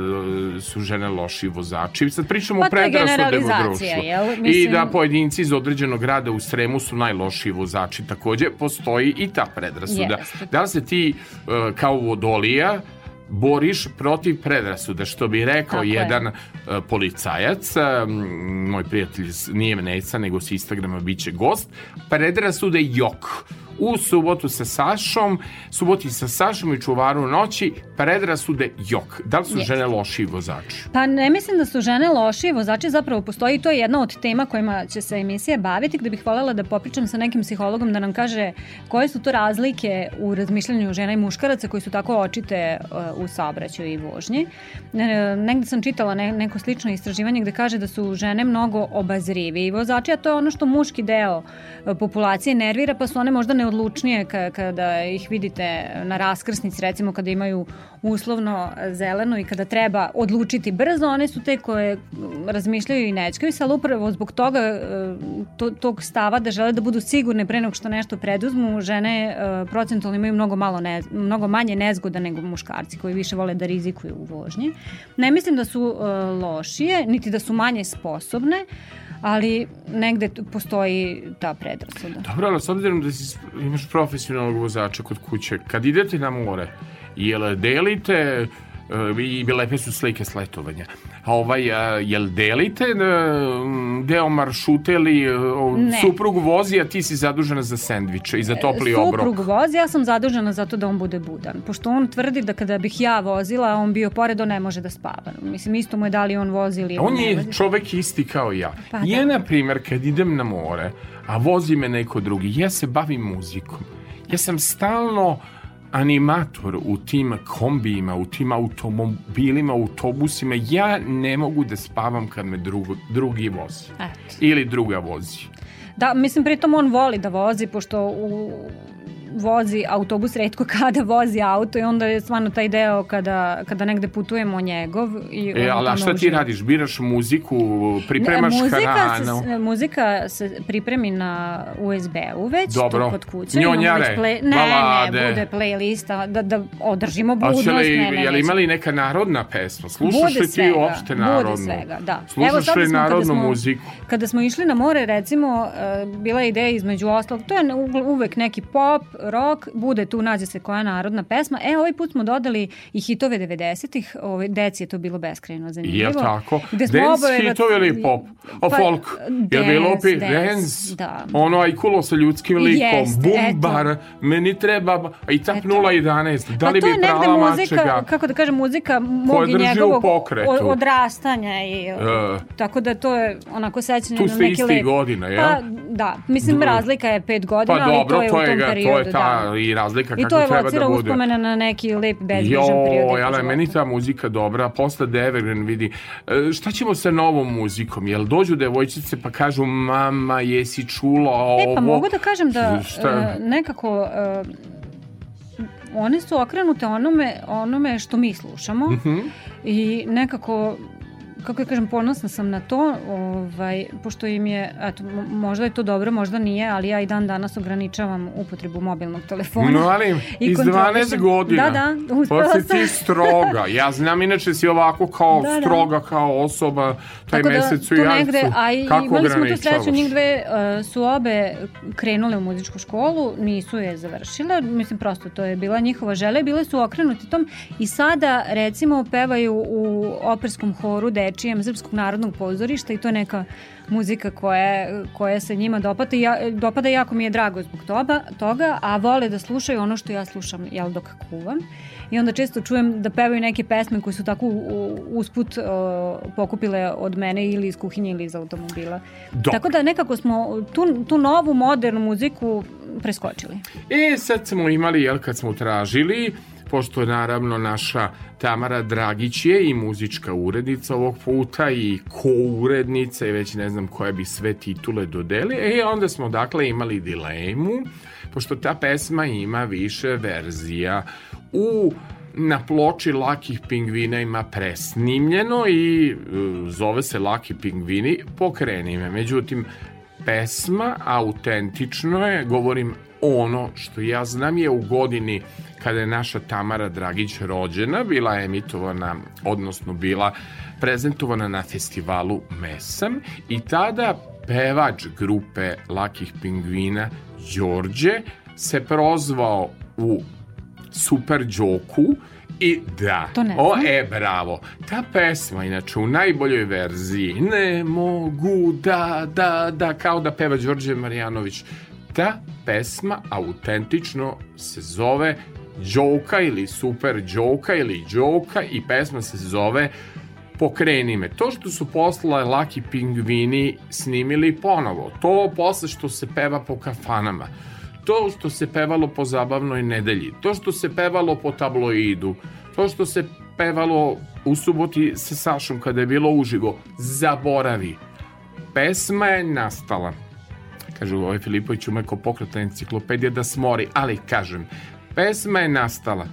e, su žene loši vozači? Sad pričamo Pa o predrasudama u društvu. jel? I Mislim- da pojedinci iz određenog grada u Sremu su najlošiji vozači. Takođe, postoji i ta predrasuda. Jeste. Da li se ti e, kao vodolija boriš protiv predrasuda, što bi rekao Tako je. jedan e, policajac, e, moj prijatelj nije Neca, nego s Instagrama biće gost, predrasude jok. U subotu sa Sašom, suboti sa Sašom i čuvaru noći, predrasude jok. Da li su Jeste. žene loši vozači? Pa ne mislim da su žene loši, vozači zapravo postoji i to je jedna od tema kojima će se emisija baviti, gde bih voljela da popričam sa nekim psihologom da nam kaže koje su to razlike u razmišljanju žena i muškaraca koji su tako očite uh, u saobraćaju i vožnji. Ne, negde sam čitala ne, neko slično istraživanje gde kaže da su žene mnogo obazriviji vozači, a to je ono što muški deo uh, populacije nervira, pa su one možda najneodlučnije ka, kada ih vidite na raskrsnici, recimo kada imaju uslovno zeleno i kada treba odlučiti brzo, one su te koje razmišljaju i nećkaju se, ali upravo zbog toga e, to, tog stava da žele da budu sigurne pre nego što nešto preduzmu, žene e, procentualno imaju mnogo, malo ne, mnogo manje nezgoda nego muškarci koji više vole da rizikuju u vožnji. Ne mislim da su e, lošije, niti da su manje sposobne, ali negde postoji ta predrasuda. Dobro, ali s obzirom da si, imaš profesionalnog vozača kod kuće, kad idete na more, jel delite i lepe su slike s letovanja. A ovaj, a, jel delite e, deo maršuta ili e, suprug vozi, a ti si zadužena za sendviče i za topli obrok? Suprug vozi, ja sam zadužena zato da on bude budan. Pošto on tvrdi da kada bih ja vozila, on bio pored, on ne može da spava. Mislim, isto mu je da li on vozi ili On ne je vozi. čovek isti kao ja. Pa ja, da. na primjer, kad idem na more, a vozi me neko drugi, ja se bavim muzikom. Ja sam stalno animator u tim kombijima, u tim automobilima, autobusima. Ja ne mogu da spavam kad me drugo, drugi vozi. Eto. Ili druga vozi. Da, mislim, pritom on voli da vozi, pošto u, vozi autobus redko kada vozi auto i onda je stvarno taj deo kada, kada negde putujemo njegov. I E, ali a šta ti radiš? Biraš muziku, pripremaš ne, muzika hranu? Se, muzika se pripremi na USB-u već, Dobro. tu kod kuće. Njonjare, play, ne, balade. ne, bude playlista, da, da održimo A budnost. će li, ne, ne, je li neće. ima li neka narodna pesma? Slušaš Bude li ti svega, uopšte narodnu? Bude svega, da. Slušaš sad li smo, kada narodnu smo- muziku? Kada smo išli na more, recimo, e, bila je ideja između ostalog, to je uvek neki pop, rock, bude tu, nađe se koja narodna pesma. E, ovaj put smo dodali i hitove 90-ih, ovaj, deci je to bilo beskrajno zanimljivo. Jel tako? Gde smo Dance oboje- hitovi ili pop? A Pa, folk? Jel bilo dance, pi? dance, Dance? da. Ono ajkulo sa ljudskim likom. Jeste, Bumbar, eto. meni treba... I tap Eto. 011. Da li pa bi je prala muzika, mačega? kako da kažem, muzika mog i njegovog o- odrastanja i E. tako da to je onako sećanje Tu na ste neki istih lep. godina, jel? Pa da, mislim razlika je pet godina, Pa ali dobro, to je to u je, tom ga, periodu. to je ta da. i razlika I kako to je treba evocira da bude. uspomena na neki lep bezbrižan period. Jo, života. meni ta muzika dobra, posle da Evergreen vidi. E, šta ćemo sa novom muzikom? Jel dođu devojčice pa kažu mama, jesi čula ovo? E, pa mogu da kažem da Šta? e, nekako e, one su okrenute onome, onome što mi slušamo Mhm. i nekako kako ja kažem, ponosna sam na to, ovaj, pošto im je, eto, mo- možda je to dobro, možda nije, ali ja i dan danas ograničavam upotrebu mobilnog telefona. No, ali I iz 12 kontrolišem. godina. Da, da, uspela Pa si sam. ti stroga. Ja znam, inače si ovako kao Da, da. stroga, kao osoba, taj Tako da, mesec u tu negde, a i Kako imali smo tu sreću, njih dve uh, su obe krenule u muzičku školu, nisu je završile, mislim prosto to je bila njihova želja, i bile su okrenuti tom i sada recimo pevaju u operskom horu dečijem Srpskog narodnog pozorišta i to je neka muzika koja, koja se njima dopada i ja, dopada jako mi je drago zbog toga, toga, a vole da slušaju ono što ja slušam jel, dok kuvam. I onda često čujem da pevaju neke pesme koje su tako usput uh, pokupile od mene ili iz kuhinje ili iz automobila. Dok. Tako da nekako smo tu, tu novu modernu muziku preskočili. E, sad smo imali, jel, kad smo tražili, pošto naravno naša Tamara Dragić je i muzička urednica ovog puta i ko-urednica i već ne znam koje bi sve titule dodeli, e, onda smo dakle imali dilemu, pošto ta pesma ima više verzija. U na ploči Lakih pingvina ima presnimljeno i e, zove se Laki pingvini, pokreni me. Međutim, pesma autentično je, govorim ono što ja znam je u godini kada je naša Tamara Dragić rođena, bila emitovana, odnosno bila prezentovana na festivalu Mesam i tada pevač grupe Lakih pingvina Đorđe se prozvao u Super Đoku i da, o, e, bravo. Ta pesma, inače, u najboljoj verziji, ne mogu da, da, da, kao da peva Đorđe Marjanović. Ta pesma autentično se zove Đoka ili Super Đoka ili Đoka i pesma se zove Pokreni me. To što su posle Laki Pingvini snimili ponovo, to posle što se peva po kafanama, to što se pevalo po zabavnoj nedelji, to što se pevalo po tabloidu, to što se pevalo u suboti sa Sašom kada je bilo uživo, zaboravi. Pesma je nastala Kaže, ovaj Filipović ume ko pokretna enciklopedija da smori, ali kažem, pesma je nastala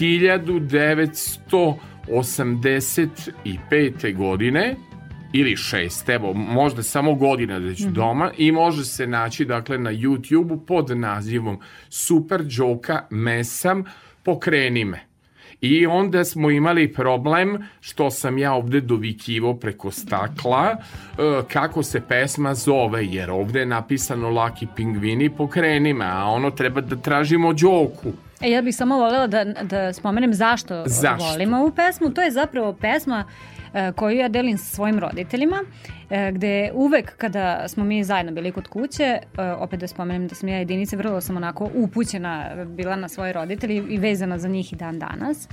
1985. godine ili šest, evo, možda samo godina već Mhm. doma i može se naći dakle na YouTube-u pod nazivom Super Đoka Mesam Pokreni me. I onda smo imali problem što sam ja ovde dovikivo preko stakla e, kako se pesma zove, jer ovde je napisano Laki pingvini pokreni me, a ono treba da tražimo Đoku. E, ja bih samo voljela da, da spomenem zašto, Zašto? volim ovu pesmu. To je zapravo pesma e, koju ja delim sa svojim roditeljima, e, gde uvek kada smo mi zajedno bili kod kuće, e, opet da spomenem da sam ja jedinice, vrlo sam onako upućena bila na svoje roditelji i vezana za njih i dan danas.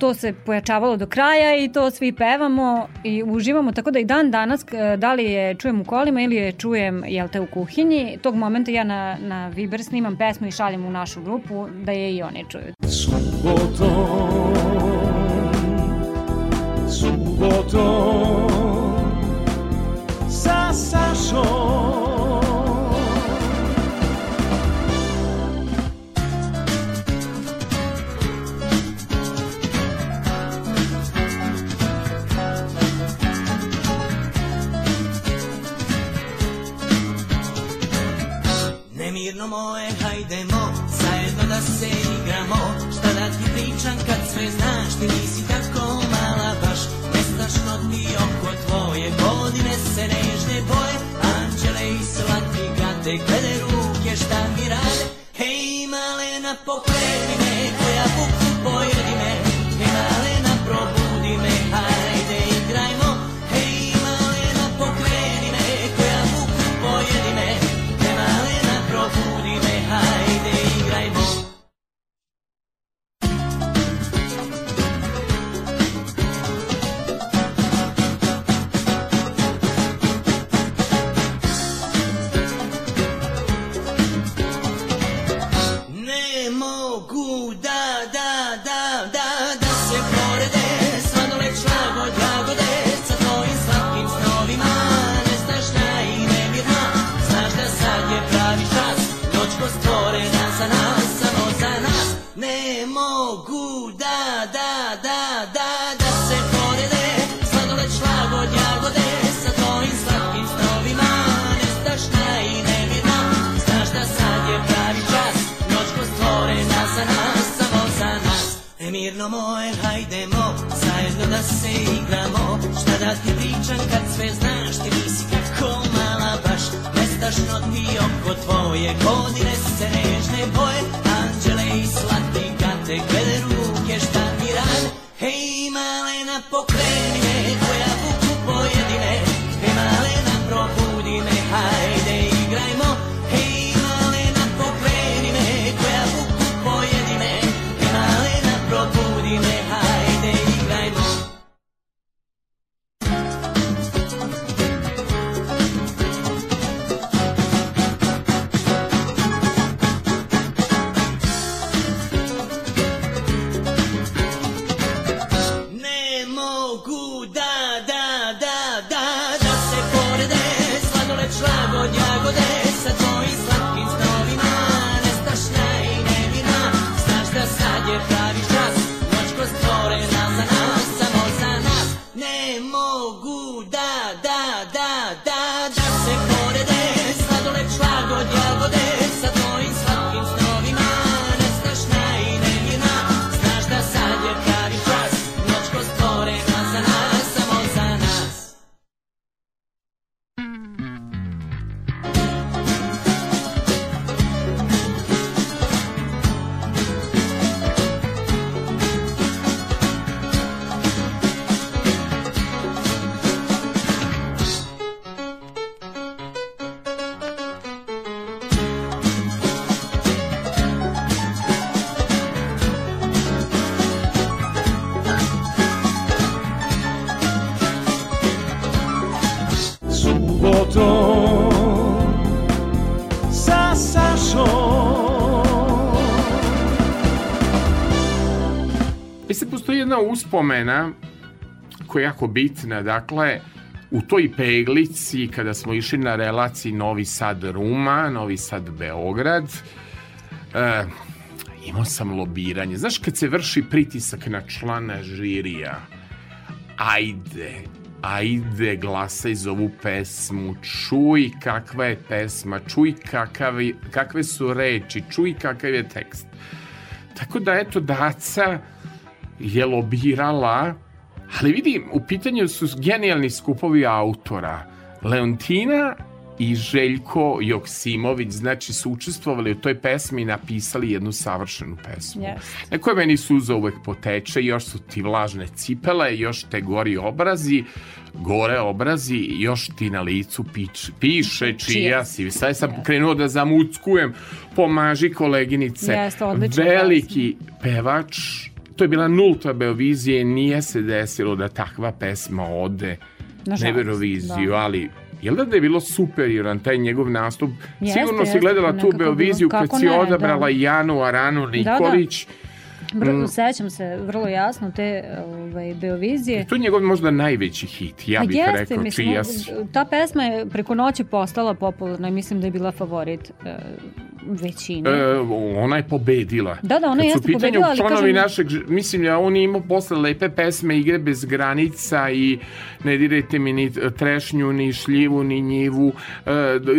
To se pojačavalo do kraja i to svi pevamo i uživamo, tako da i dan danas, da li je čujem u kolima ili je čujem, jel te, u kuhinji, tog momenta ja na, na Viber snimam pesmu i šaljem u našu grupu da je i oni čuju. Subotom, subotom, sa Sašom. Nemirno moje, hajdemo, zajedno da se igramo. Šta da ti pričam kad sve znaš, ti nisi tako mala baš. Nestašno ti oko tvoje, godine se nežne boje. Anđele i slatki gade, glede ruke šta mi rade. Hej malena, pokreni da se igramo. Šta da ti pričam kad sve znaš Ti nisi kako mala baš Nestašno ti oko tvoje Godine se nežne boje. Anđele i slatki gate Glede ruke šta mi rade? Hej malena pokreni uspomena koja je jako bitna, dakle, u toj peglici kada smo išli na relaciji Novi Sad Ruma, Novi Sad Beograd, e, imao sam lobiranje. Znaš kad se vrši pritisak na člana žirija, ajde, ajde glasaj za ovu pesmu, čuj kakva je pesma, čuj kakav, kakve su reči, čuj kakav je tekst. Tako da eto Daca je lobirala, ali vidi, u pitanju su genijalni skupovi autora. Leontina i Željko Joksimović, znači su učestvovali u toj pesmi i napisali jednu savršenu pesmu. Yes. Neko je meni suza uvek poteče, još su ti vlažne cipele, još te gori obrazi, gore obrazi, još ti na licu pič, piše čija si. Sad sam krenuo da zamuckujem, pomaži koleginice. Odlična Veliki pevač, to je bila nulta Beovizije, nije se desilo da takva pesma ode na Euroviziju, da. ali Jel da da je bilo superioran taj njegov nastup? Jeste, Sigurno si jeste, gledala tu Beoviziju kad si ne, odabrala da. Janu Aranu Nikolić. Br- Mm. Sećam se vrlo jasno te ovaj, Beovizije. To je njegov možda najveći hit, ja Pa bih jeste, rekao, mislim, čija si. Ta pesma je preko noći postala popularna i mislim da je bila favorit e, većine. E, ona je pobedila. Da, da, ona Kad su jeste pobedila, ali kažem- našeg, mislim da on je imao posle lepe pesme Igre bez granica i ne dirajte mi ni trešnju, ni šljivu, ni njivu. E,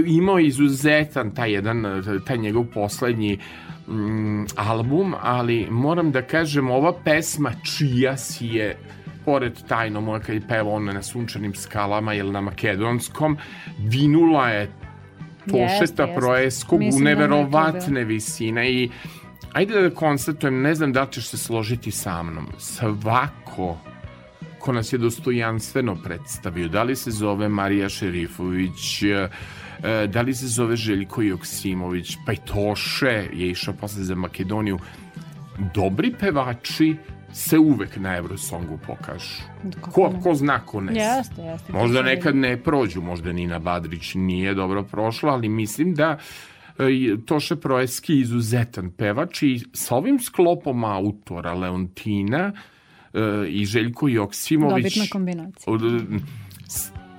imao je izuzetan taj jedan, taj njegov poslednji mm, album, ali moram da kažem, ova pesma čija si je pored tajno moja kad je pevao ona na sunčanim skalama ili na makedonskom, vinula je Tošeta Jeste, jeste. Proeskog u da neverovatne visine i ajde da konstatujem, ne znam da ćeš se složiti sa mnom, svako ko nas je dostojanstveno predstavio, da li se zove Marija Šerifović, e, da li se zove Željko Joksimović, pa i Toše je išao posle za Makedoniju, dobri pevači se uvek na Eurosongu pokažu. Ko, ne? ko zna, ko ne. Jeste, jeste. Možda nekad ne prođu, možda Nina Badrić nije dobro prošla, ali mislim da e, Toše Proeski izuzetan pevač i sa ovim sklopom autora Leontina e, i Željko Joksimović... Dobitna kombinacija. Od,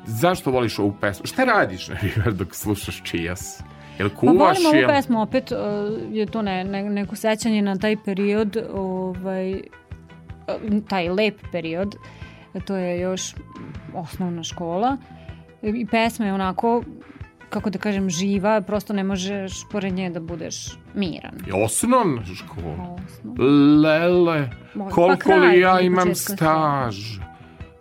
zašto voliš ovu pesmu? Šta radiš, na primjer, dok slušaš čijas? Jel Pa kuvaš? volim ovu pesmu, opet uh, je to ne, ne, neko sećanje na taj period, ovaj, taj lep period, to je još osnovna škola i pesma je onako kako da kažem, živa, prosto ne možeš pored nje da budeš miran. Osnovna škola. Osnovna. Lele, pa koliko kraj li ja imam staž?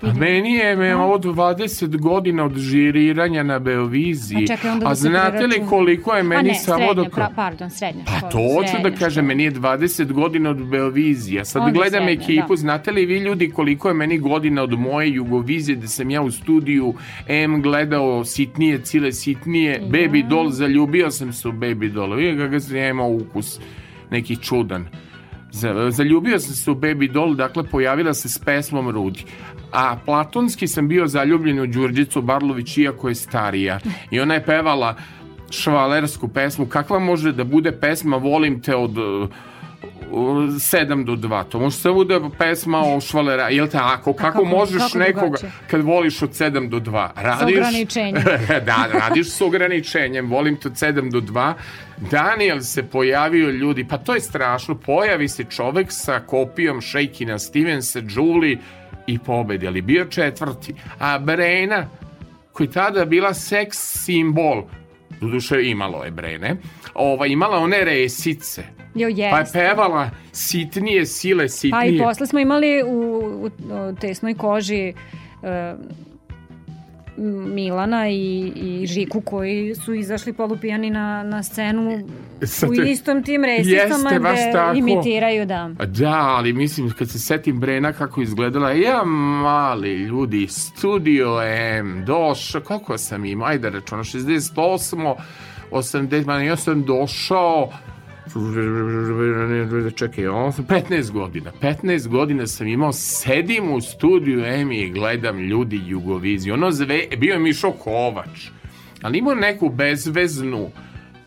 A meni je me ovo 20 godina od žiriranja na Beoviziji. A čekaj, onda da A se znate li koliko je meni ne, samo dok... pra, pardon, srednja Pa to hoću da kažem, meni je 20 godina od Beovizije. Sad Onda gledam srednja, ekipu, da. znate li vi ljudi koliko je meni godina od moje Jugovizije da sam ja u studiju M gledao sitnije, cile sitnije, Baby Doll, zaljubio sam se u Baby Doll. Vidite kako sam ja imao ukus, neki čudan. Za- Zaljubio sam se u Baby Doll, dakle pojavila se s pesmom Rudi. A platonski sam bio zaljubljen u Đurđicu Barlović, iako je starija. I ona je pevala švalersku pesmu. Kakva može da bude pesma Volim te od uh, 7 do 2. To može samo da pesma o švalera. Jel tako? Kako, kako- možeš kako nekoga drugačije? kad voliš od 7 do 2? Radiš, ograničenjem. da, radiš s ograničenjem. Volim te od 7 do 2. Daniel se pojavio ljudi, pa to je strašno. Pojavi se čovek sa kopijom Shakina Stevensa, Julie i pobedi, ali bio četvrti. A Brena, koji tada bila seks simbol, doduše imalo je Brene, ova, imala one resice, Jo, pa je pevala sitnije sile, Pa i sitnije. posle smo imali u, u, u tesnoj koži e, Milana i, i Žiku koji su izašli polupijani na, na scenu Sa u te- istom tim resicama gde tako. imitiraju da. Da, ali mislim, kad se setim Brena kako izgledala, ja mali ljudi, Studio M, došao, koliko sam imao, ajde računam, 68, 80, ma ja sam došao, čekaj, on sam 15 godina, 15 godina sam imao, sedim u studiju M i gledam ljudi Jugoviziju, ono zve, bio je Mišo Kovač, ali imao neku bezveznu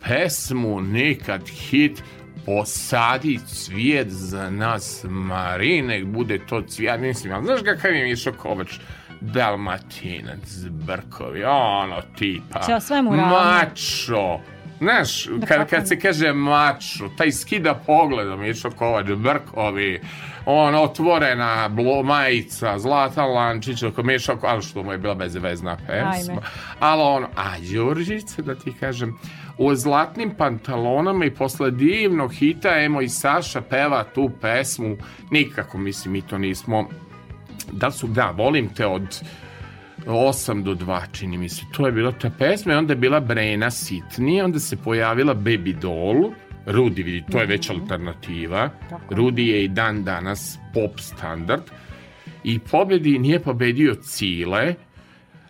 pesmu, nekad hit, posadi cvijet za nas, Mari, nek bude to cvijet, mislim, ali znaš kakav je Mišo Kovač? Dalmatinac, Brkovi, ono tipa. Ćao. Mačo. Znaš, kad, kad se kaže mačo, taj skida pogledom, Mišo Kovač, Brkovi, on otvorena blo, majica, Zlatan Lančić, oko Mišo ali što mu je bila bezvezna pesma. Ali ono, a Đurđica, da ti kažem, u zlatnim pantalonama i posle divnog hita Emo i Saša peva tu pesmu, nikako, mislim, mi to nismo da su, da, volim te od 8 do 2, čini mi se. To je bila ta pesma i onda je bila Brena Sitnije, onda se pojavila Baby Doll, Rudi, vidi, to je već alternativa. Rudi je i dan danas pop standard. I pobedi nije pobedio Cile,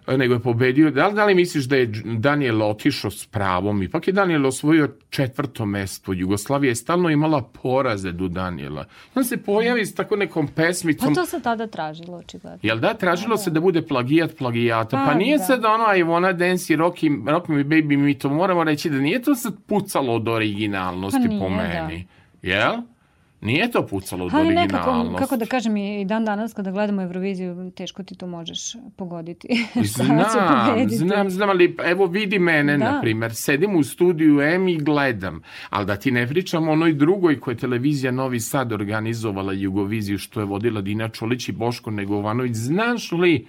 nego je pobedio, da li, da li misliš da je Daniel otišao s pravom? Ipak je Daniel osvojio četvrto mesto. Jugoslavija je stalno imala poraze do Daniela. On se pojavi s tako nekom Pa pesmicom. to se tada tražilo, očigledno. Jel da, tražilo se da bude plagijat plagijata. Pa, Pa, nije da. sad ono I wanna dance i rock, rock me baby, mi to moramo reći da nije to sad pucalo od originalnosti Pa nije, po da. meni. Jel? Nije to pucalo od originalnosti. nekako, kako da kažem, i dan danas kada gledamo Euroviziju, teško ti to možeš pogoditi. Znam, znam, znam, ali evo vidi mene, Da. na primjer, sedim u studiju M i gledam, ali da ti ne pričam onoj drugoj koje je televizija Novi Sad organizovala Jugoviziju, što je vodila Dina Čolić i Boško Negovanović, znaš li,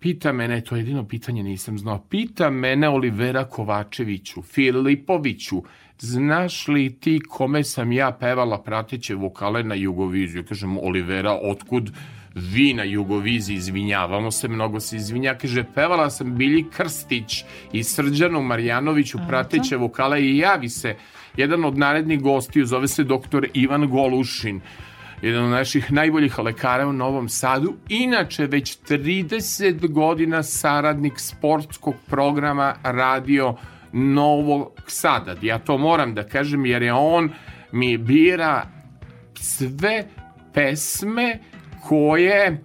pita mene, to je jedino pitanje nisam znao, pita mene Olivera Kovačeviću, Filipoviću, znaš li ti kome sam ja pevala prateće vokale na Jugoviziju? Kažem, Olivera, otkud vi na Jugoviziji, izvinjavamo se, mnogo se izvinja, kaže, pevala sam Bilji Krstić i Srđanu Marjanoviću prateće vokale i javi se jedan od narednih gostiju, zove se doktor Ivan Golušin, jedan od naših najboljih lekara u Novom Sadu, inače već 30 godina saradnik sportskog programa radio Novog Sada. Ja to moram da kažem jer je on mi bira sve pesme koje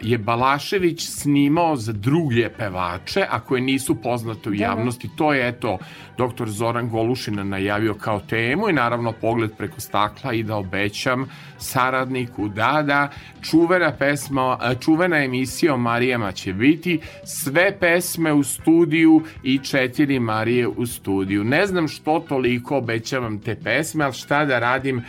je Balašević snimao za druge pevače, a koje nisu poznate u javnosti. To je, eto, doktor Zoran Golušin najavio kao temu i naravno pogled preko stakla i da obećam saradniku da, da, čuvena pesma, čuvena emisija o Marijama će biti sve pesme u studiju i četiri Marije u studiju. Ne znam što toliko obećavam te pesme, ali šta da radim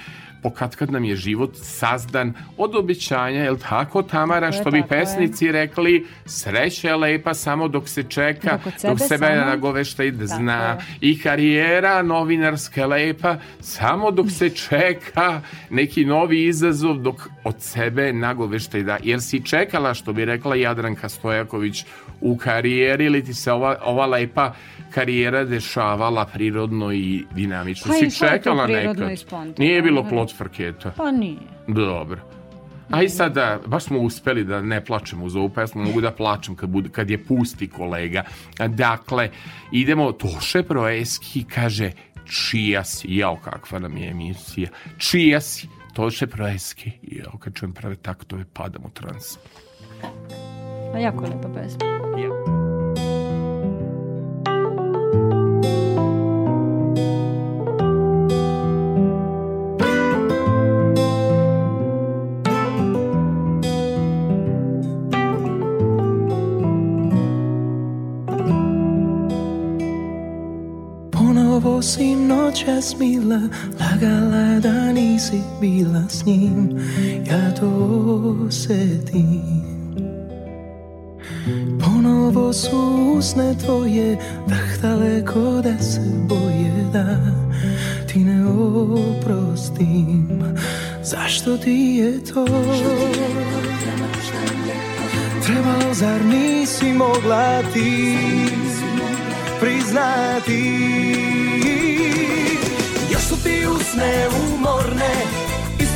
po kad kad nam je život sazdan od obećanja, jel tako Tamara, što bi tako je. pesnici rekli, sreća je lepa samo dok se čeka, Dok dok sebe samo- nagovešta i da zna. I karijera novinarska lepa samo dok se čeka neki novi izazov dok od sebe nagovešta i da. Jer si čekala, što bi rekla Jadranka Stojaković, u karijeri ili ti se ova, ova lepa karijera dešavala prirodno i dinamično. Pa si išlo je to čekala prirodno nekad. i spontano, Nije bilo plot frketa. Pa nije. Dobro. A i sada, baš smo uspeli da ne plačemo uz ovu pesmu, mogu da plačem kad, bude, kad je pusti kolega. Dakle, idemo, Toše Proeski kaže, čija si, jao kakva nam je emisija, čija si, Toše Proeski, jao kad čujem prave taktove, padam u trans. A jako je lepa pesma. Ponovo si noćas mila Lagala da nisi bila s njim Ja to Ponovo su usne tvoje Drhtale ko da se boje Da ti ne oprostim. Zašto ti je to? Trebalo zar nisi mogla ti priznati? Još su ti usne umorne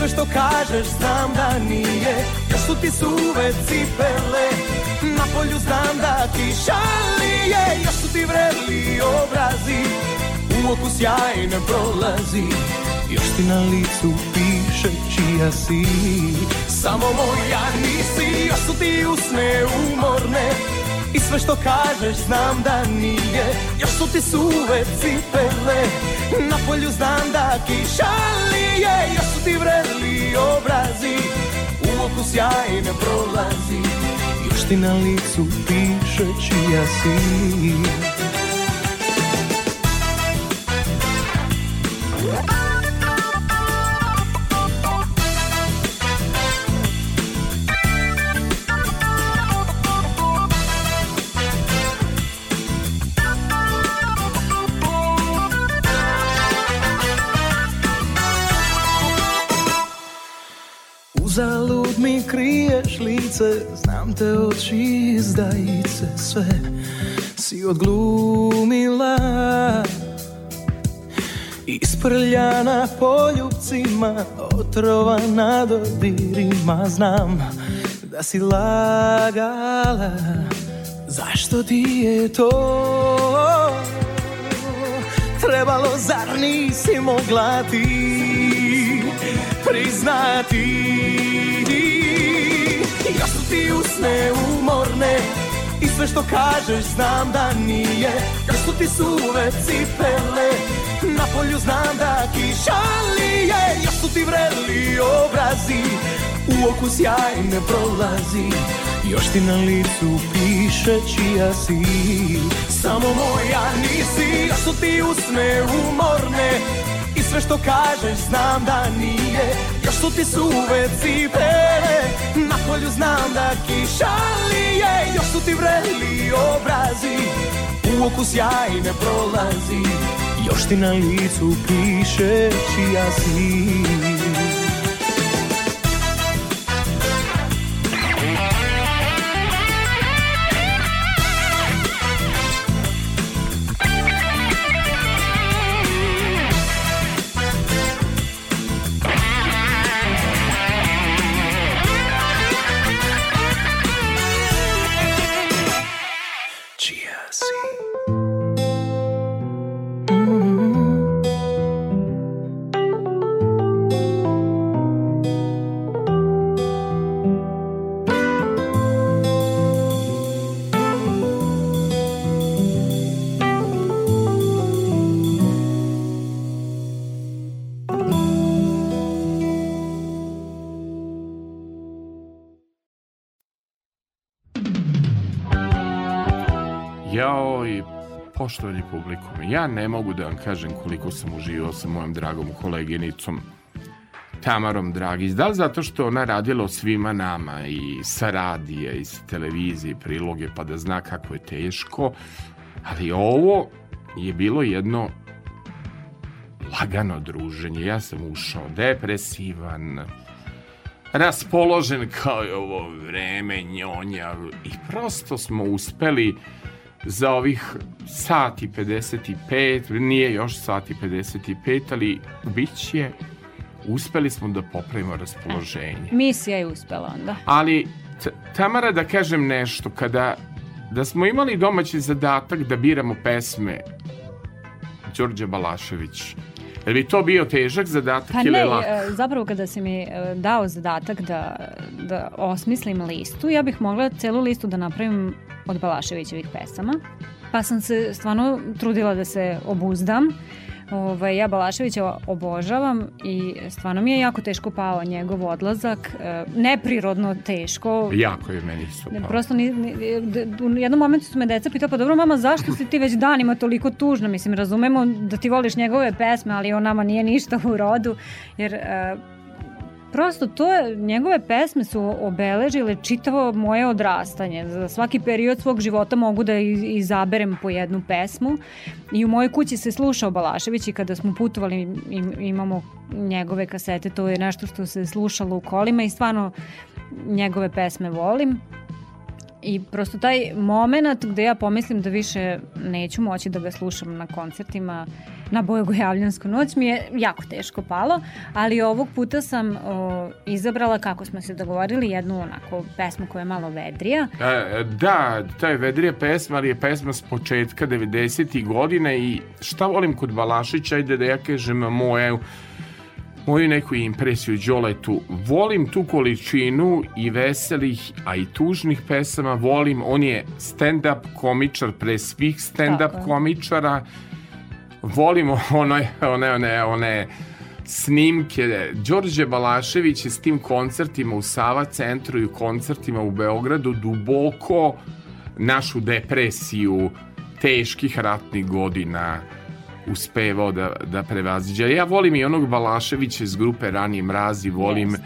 sve što kažeš znam da nije. Još su ti suve cipele Na polju znam da ti šalije Još su ti vreli obrazi. U oku sjaj ne prolazi. Još ti na licu piše čija si. Samo moja nisi Još su ti usne umorne. I sve što kažeš znam da nije. Još su ti suve cipele. Na polju znam da kiša lije Još su ti vreli obrazi. U oku sjaj ne prolazi ti na licu piše čija si. Uzalud lice, znam te oči izdajice, sve si odglumila. Isprljana poljubcima, otrovana dodirima, znam da si lagala. Zašto ti je to trebalo, zar nisi mogla ti priznati ti usne umorne. I sve što kažeš znam da nije Još su ti suve cipele. Na polju znam da kiša lije Još su ti vreli obrazi. U oku sjaj ne prolazi Još ti na licu piše čija si. Samo moja nisi Još su ti usne umorne. I sve što kažeš znam da nije ti suve cipele Na polju znam da kiša lije Još su ti vreli obrazi U oku sjaj ne prolazi Još ti na licu piše čija si poštovani publikum, ja ne mogu da vam kažem koliko sam uživao sa mojom dragom koleginicom Tamarom Dragić. Da li zato što ona radila o svima nama i sa radija i sa televizije, priloge, pa da zna kako je teško, ali ovo je bilo jedno lagano druženje. Ja sam ušao depresivan, raspoložen kao je ovo vreme njonja i prosto smo uspeli za ovih sati 55, nije još sati 55, ali bit će, uspeli smo da popravimo raspoloženje. Misija je uspela onda. Ali, Tamara, da kažem nešto, kada da smo imali domaći zadatak da biramo pesme Đorđe Balašević, je bi to bio težak zadatak Pa ili ne, lak? e, zapravo kada si mi e, dao zadatak da, da osmislim listu, ja bih mogla celu listu da napravim od Balaševićevih pesama. Pa sam se stvarno trudila da se obuzdam. Ovaj, ja Balaševića obožavam i stvarno mi je jako teško pao njegov odlazak. E, neprirodno teško. Jako je meni isto Ne, palo. Prosto ni, ni, u jednom momentu su me deca pitao, pa dobro mama, zašto si ti već danima toliko tužna? Mislim, razumemo da ti voliš njegove pesme, ali on nama nije ništa u rodu, jer e, prosto to je, njegove pesme su obeležile čitavo moje odrastanje. Za svaki period svog života mogu da iz- izaberem po jednu pesmu i u mojoj kući se slušao Balašević i kada smo putovali im, imamo njegove kasete, to je nešto što se slušalo u kolima i stvarno njegove pesme volim. I prosto taj moment gde ja pomislim da više neću moći da ga slušam na koncertima na Bojogojavljansku noć mi je jako teško palo, ali ovog puta sam o, izabrala kako smo se dogovorili jednu onako pesmu koja je malo vedrija. E, Da, to je vedrija pesma, ali je pesma s početka 90. godina i šta volim kod Balašića, ajde da ja kažem moje, moju neku impresiju Đoletu. Volim tu količinu i veselih, a i tužnih pesama, volim, on je stand-up komičar pre svih stand-up je. Komičara, volim one, one, one, one snimke. Đorđe Balašević je s tim koncertima u Sava centru i u koncertima u Beogradu duboko našu depresiju teških ratnih godina uspevao da, da prevaziđe. Ja volim i onog Balaševića iz grupe Rani mrazi, volim e,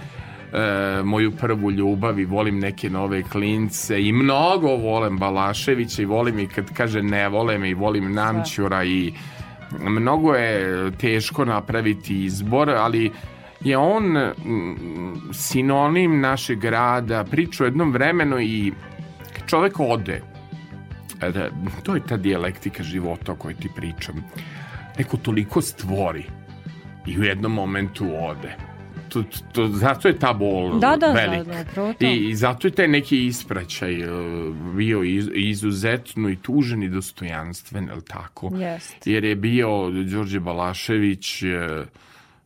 moju prvu ljubav i volim neke nove klince i mnogo volim Balaševića i volim i kad kaže ne vole me i volim Namćura i mnogo je teško napraviti izbor, ali je on mm, sinonim našeg grada, priča u jednom vremenu i čovek ode, e, da, to je ta dijalektika života o kojoj ti pričam, neko toliko stvori i u jednom momentu ode. To, to, zato je ta bol Da, da, velik. da, da, upravo to. I, I zato je taj neki ispraćaj e, bio iz, izuzetno i tužen i dostojanstven, je li tako? Jest. Jer je bio Đorđe Balašević e,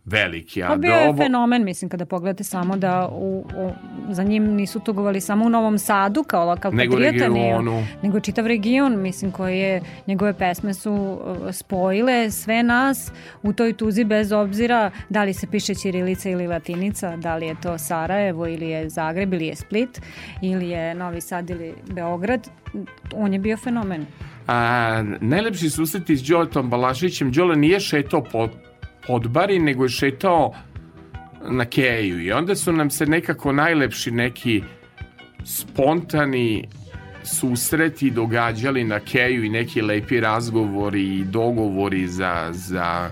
veliki. A Pa bio da je ovo- fenomen, mislim, kada pogledate samo da u, u, za njim nisu tugovali samo u Novom Sadu kao lokal Nego patriota, regionu. nego čitav region, mislim, koji je, njegove pesme su uh, spojile sve nas u toj tuzi bez obzira da li se piše Ćirilica ili Latinica, da li je to Sarajevo ili je Zagreb ili je Split ili je Novi Sad ili Beograd, on je bio fenomen. A, najlepši susreti s Đoletom Balašićem, Đole nije šetao po podbari, nego je šetao na keju. I onda su nam se nekako najlepši neki spontani susreti događali na keju i neki lepi razgovori i dogovori za, za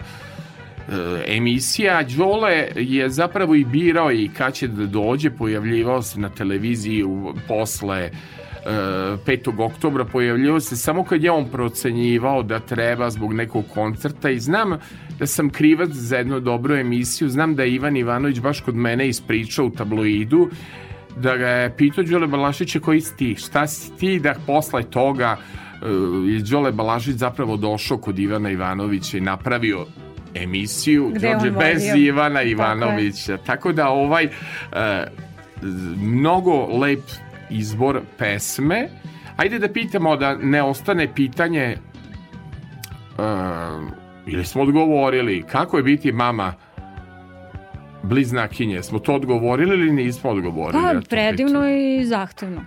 emisija. Đole je zapravo i birao i kad će da dođe, pojavljivao se na televiziji u- posle e, 5. oktobra, pojavljivao se samo kad je on procenjivao da treba zbog nekog koncerta i znam da sam krivac za jednu dobru emisiju, znam da je Ivan Ivanović baš kod mene ispričao u tabloidu da ga je pitao Đole Balašića koji si ti, šta si ti da posle toga uh, Đole Balašić zapravo došao kod Ivana Ivanovića i napravio emisiju Gde Đorđe bez. Ivana Tako. Ivanovića. Tako, da ovaj uh, mnogo lep izbor pesme. Ajde da pitamo da ne ostane pitanje uh, ili smo odgovorili kako je biti mama bliznakinje. Smo to odgovorili ili nismo odgovorili? Pa, predivno i zahtevno.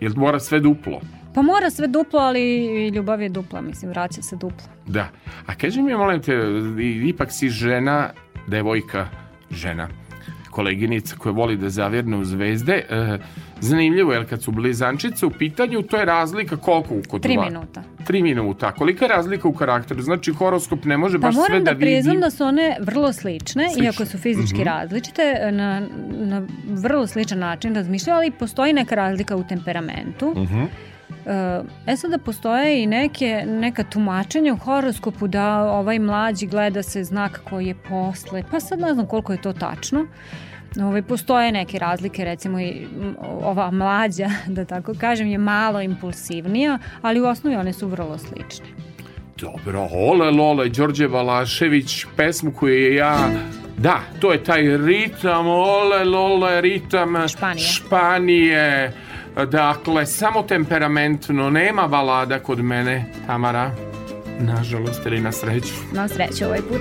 Jel mora sve duplo? Pa mora sve duplo, ali i ljubav je dupla, mislim, vraća se duplo. Da. A kaži mi, molim te, ipak si žena, devojka, žena, koleginica koja voli da zavjerne u zvezde. E, zanimljivo, jer kad su blizančice u pitanju, to je razlika koliko kod Tri dva? minuta. Tri minuta. Kolika je razlika u karakteru? Znači, horoskop ne može Pa baš sve moram da da priznam vidi. da su one vrlo slične, Slične. iako su fizički Mhm. različite, na, na vrlo sličan način razmišljaju, ali postoji neka razlika u temperamentu. Mhm. E sada postoje i neke, neka tumačenja u horoskopu da ovaj mlađi gleda se znak koji je posle, pa sad ne znam koliko je to tačno. Ovaj, postoje neke razlike, recimo i ova mlađa, da tako kažem, je malo impulsivnija, ali u osnovi one su vrlo slične. Dobro, ole lole, Đorđe Balašević, pesmu koju je ja... Da, to je taj ritam, ole lole, ritam Španije. Španije. Dakle, samo temperamentno, nema balada kod mene, Tamara. Nažalost, ili na sreću. Na sreću ovaj put.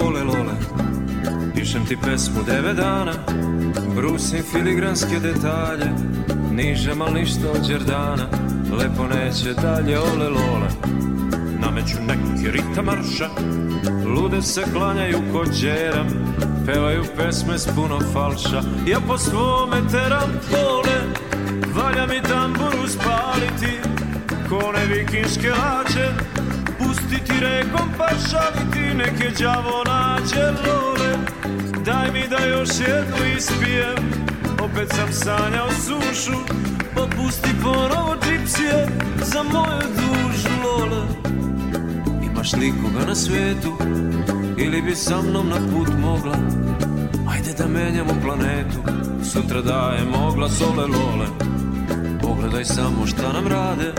Ole lole, pišem ti pesmu devet dana Brusim filigranske detalje Nižem al ništa od Đerdana Lepo neće dalje, ole lole Nameću neki ritam marša. Lude se klanjaju ko džeram Pevaju pesme s puno falša. Ja po svome teram pole Valja mi tamburu spaliti. Kone vikinške lađe Pustiti rekom pa šaliti. Neke đavo nađe lole Daj mi da još jednu ispijem. Opet sam sanjao sušu Pa pusti ponovo džipsije Za moju dušu lole Imaš li koga na svetu Ili bi sa mnom na put mogla. Ajde da menjamo planetu Sutra daje mogla sole lole. Pogledaj samo šta nam rade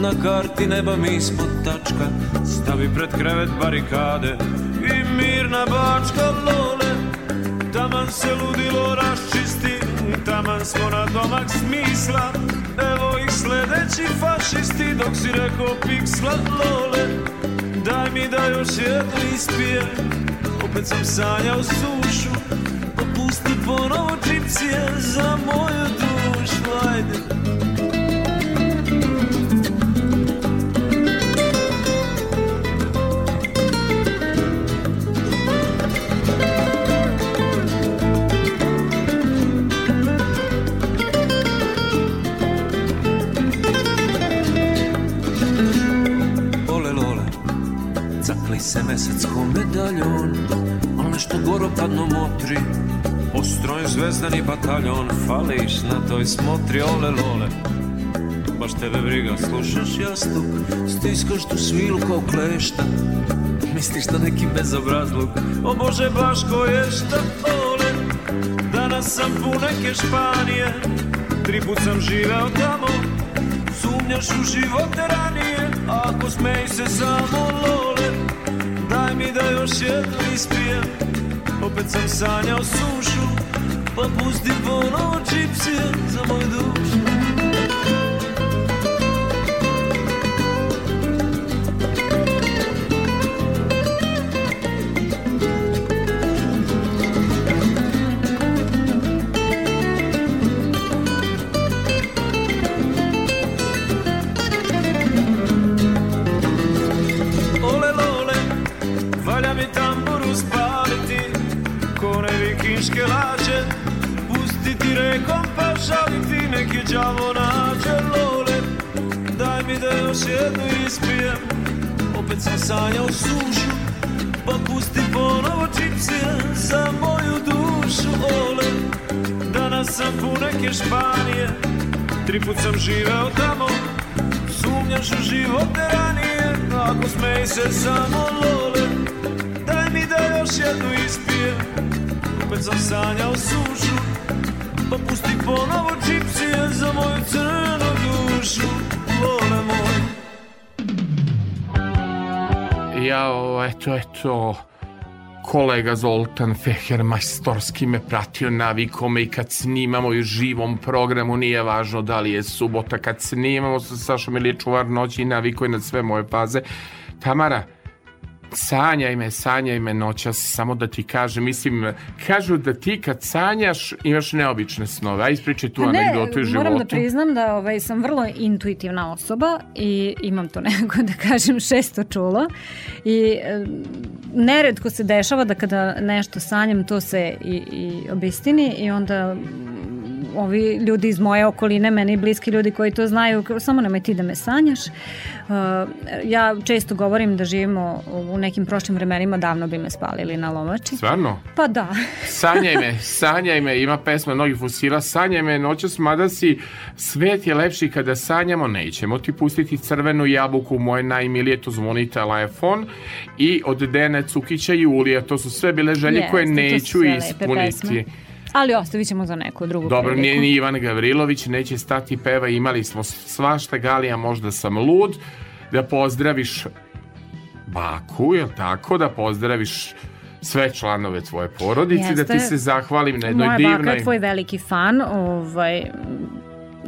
Na karti neba mi smo tačka. Stavi pred krevet barikade I mirna bačka lole. Taman se ludilo raščisti Taman smo na domak smisla. Evo ih sledeći fašisti Dok si rekao piksla lole Daj mi da još jednu ispijem. Opet sam sanjao sušu Opusti ponovo čipsije za moju dušu. Ajde se mesec ko medaljon Al nešto goro padno motri. Postrojen zvezdani bataljon Fališ na toj smotri Ole lole, baš tebe briga Slušaš jastuk, stiskaš tu svilu kao klešta. Misliš da neki bezobrazluk O Bože baš ko je šta ole. Danas sam pun neke Španije Tri put sam živeo tamo. Sumnjaš u živote ranije Ako smej se samo lole mi da još jednu ispijem. Opet sam sanjao sušu Pa pusti ponovo čipsije za moju dušu sam sanjao sušu Pa pusti ponovo čipsije Za moju dušu ole. Danas sam pun neke Španije Tri put sam živeo tamo. Sumnjaš u živote ranije Ako smej se samo lole. Daj mi da još jednu ispijem. Opet sam sanjao sušu Pa pusti ponovo čipsije Za moju crnu dušu Lole moj Jao, eto, eto, kolega Zoltan Feher majstorski me pratio navikom me i kad snimamo i živom programu, nije važno da li je subota, kad snimamo sa Sašom ili je čuvar noći i naviko je na sve moje faze. Tamara, sanjaj me, sanjaj me noćas, samo da ti kažem, mislim, kažu da ti kad sanjaš imaš neobične snove, a ispričaj tu Pa ne, anegdotu iz života. moram da priznam da ovaj, sam vrlo intuitivna osoba i imam to nekako da kažem šesto čulo i e, neredko se dešava da kada nešto sanjam to se i, i obistini i onda ovi ljudi iz moje okoline, meni bliski ljudi koji to znaju, samo nemoj ti da me sanjaš. Uh, ja često govorim da živimo u nekim prošlim vremenima, davno bi me spalili na lomači. Stvarno? Pa da. Sanjaj me, sanjaj me, ima pesma mnogih fusila, sanjaj me noćas, mada si, svet je lepši kada sanjamo, nećemo ti pustiti crvenu jabuku, moje najmilije, to zvoni telefon, i od Dene Cukića i Julija, to su sve bile želje Jeste, koje neću ispuniti. pesme. Ali ostavit ćemo za neku drugu Dobro, priliku. nije ni Ivan Gavrilović, neće stati peva, imali smo svašta, Galija, možda sam lud, da pozdraviš baku, jel tako, da pozdraviš sve članove tvoje porodice, da ti Jeste. se zahvalim na jednoj Moja divnoj... baka je tvoj veliki fan, ovaj,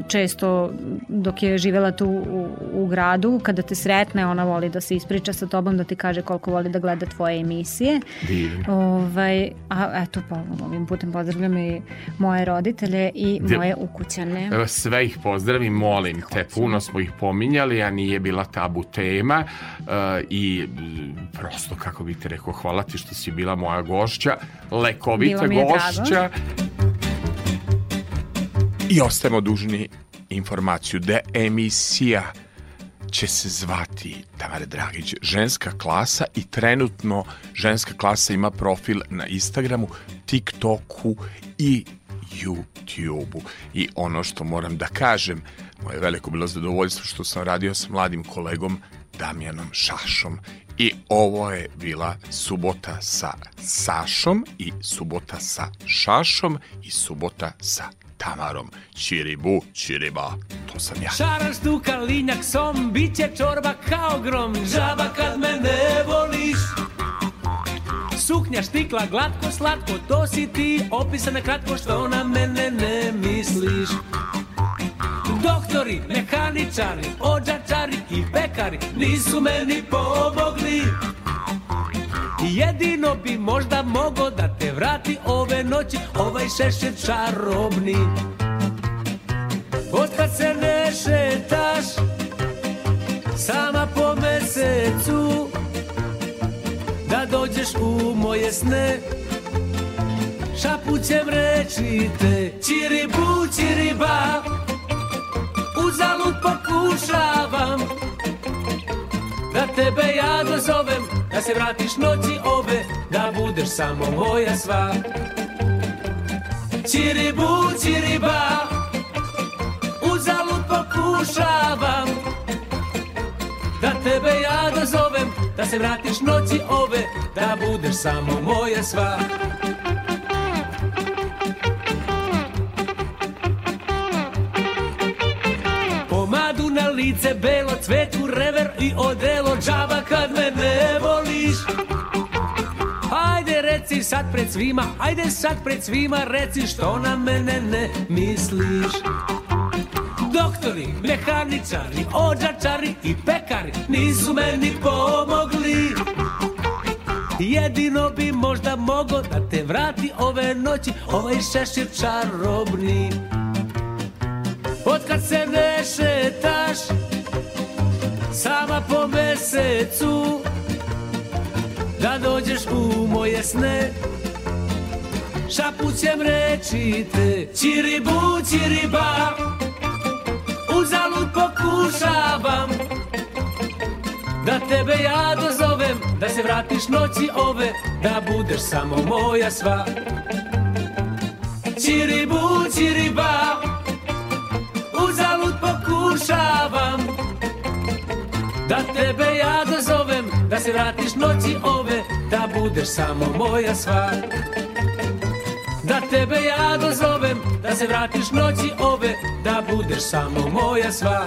često dok je živela tu u, u gradu, kada te sretne, ona voli da se ispriča sa tobom, da ti kaže koliko voli da gleda tvoje emisije. Divno. Ovaj, a eto, pa ovim putem pozdravljam i moje roditelje i Di- moje ukućane. Sve ih pozdravim, molim te, puno smo ih pominjali, a nije bila tabu tema uh, i prosto, kako bih te rekao, hvala ti što si bila moja gošća, lekovita je drago. I ostajemo dužni informaciju da emisija će se zvati Tamara Dragić ženska klasa i trenutno ženska klasa ima profil na Instagramu, TikToku i YouTubeu. I ono što moram da kažem, moje veliko bilo zadovoljstvo što sam radio s mladim kolegom Damjanom Šašom i ovo je bila subota sa Sašom i subota sa Šašom i subota sa Tamarom. Čiribu, čiriba, to sam ja. Šaraš tu kalinjak som, bit će čorba kao grom. Žaba kad me ne voliš. Suknja štikla glatko slatko, to si ti. Opisane kratko što na mene ne misliš. Doktori, mehaničari, ođačari i pekari nisu meni pomogli Jedino bi možda mogo da te vrati ove noći ovaj šešet čarobni. Otkad se ne šetaš sama po mesecu Da dođeš u moje sne. Šapućem reći te Čiribu, čiriba Uzalud pokušavam Da tebe ja dozovem Da se vratiš noći ove Da budeš samo moja sva. Čiribu, čiriba Uzalud pokušavam. Da tebe ja dozovem Da se vratiš noći ove Da budeš samo moja sva lice belo, cvetu rever i odelo džaba kad me ne voliš. Ajde reci sad pred svima, ajde sad pred svima reci što na mene ne misliš. Doktori, mehaničari, ođačari i pekari nisu meni pomogli. Jedino bi možda mogo da te vrati ove noći ovaj šešir čarobni Otkad se ne šetaš sama po mesecu Da dođeš u moje sne. Šapućem reći te Čiribu, čiriba Uzalud pokušavam Da tebe ja dozovem Da se vratiš noći ove Da budeš samo moja sva. Čiribu, čiriba pokušavam Da tebe ja dozovem Da se vratiš noći ove Da budeš samo moja sva. Da tebe ja dozovem Da se vratiš noći ove Da budeš samo moja sva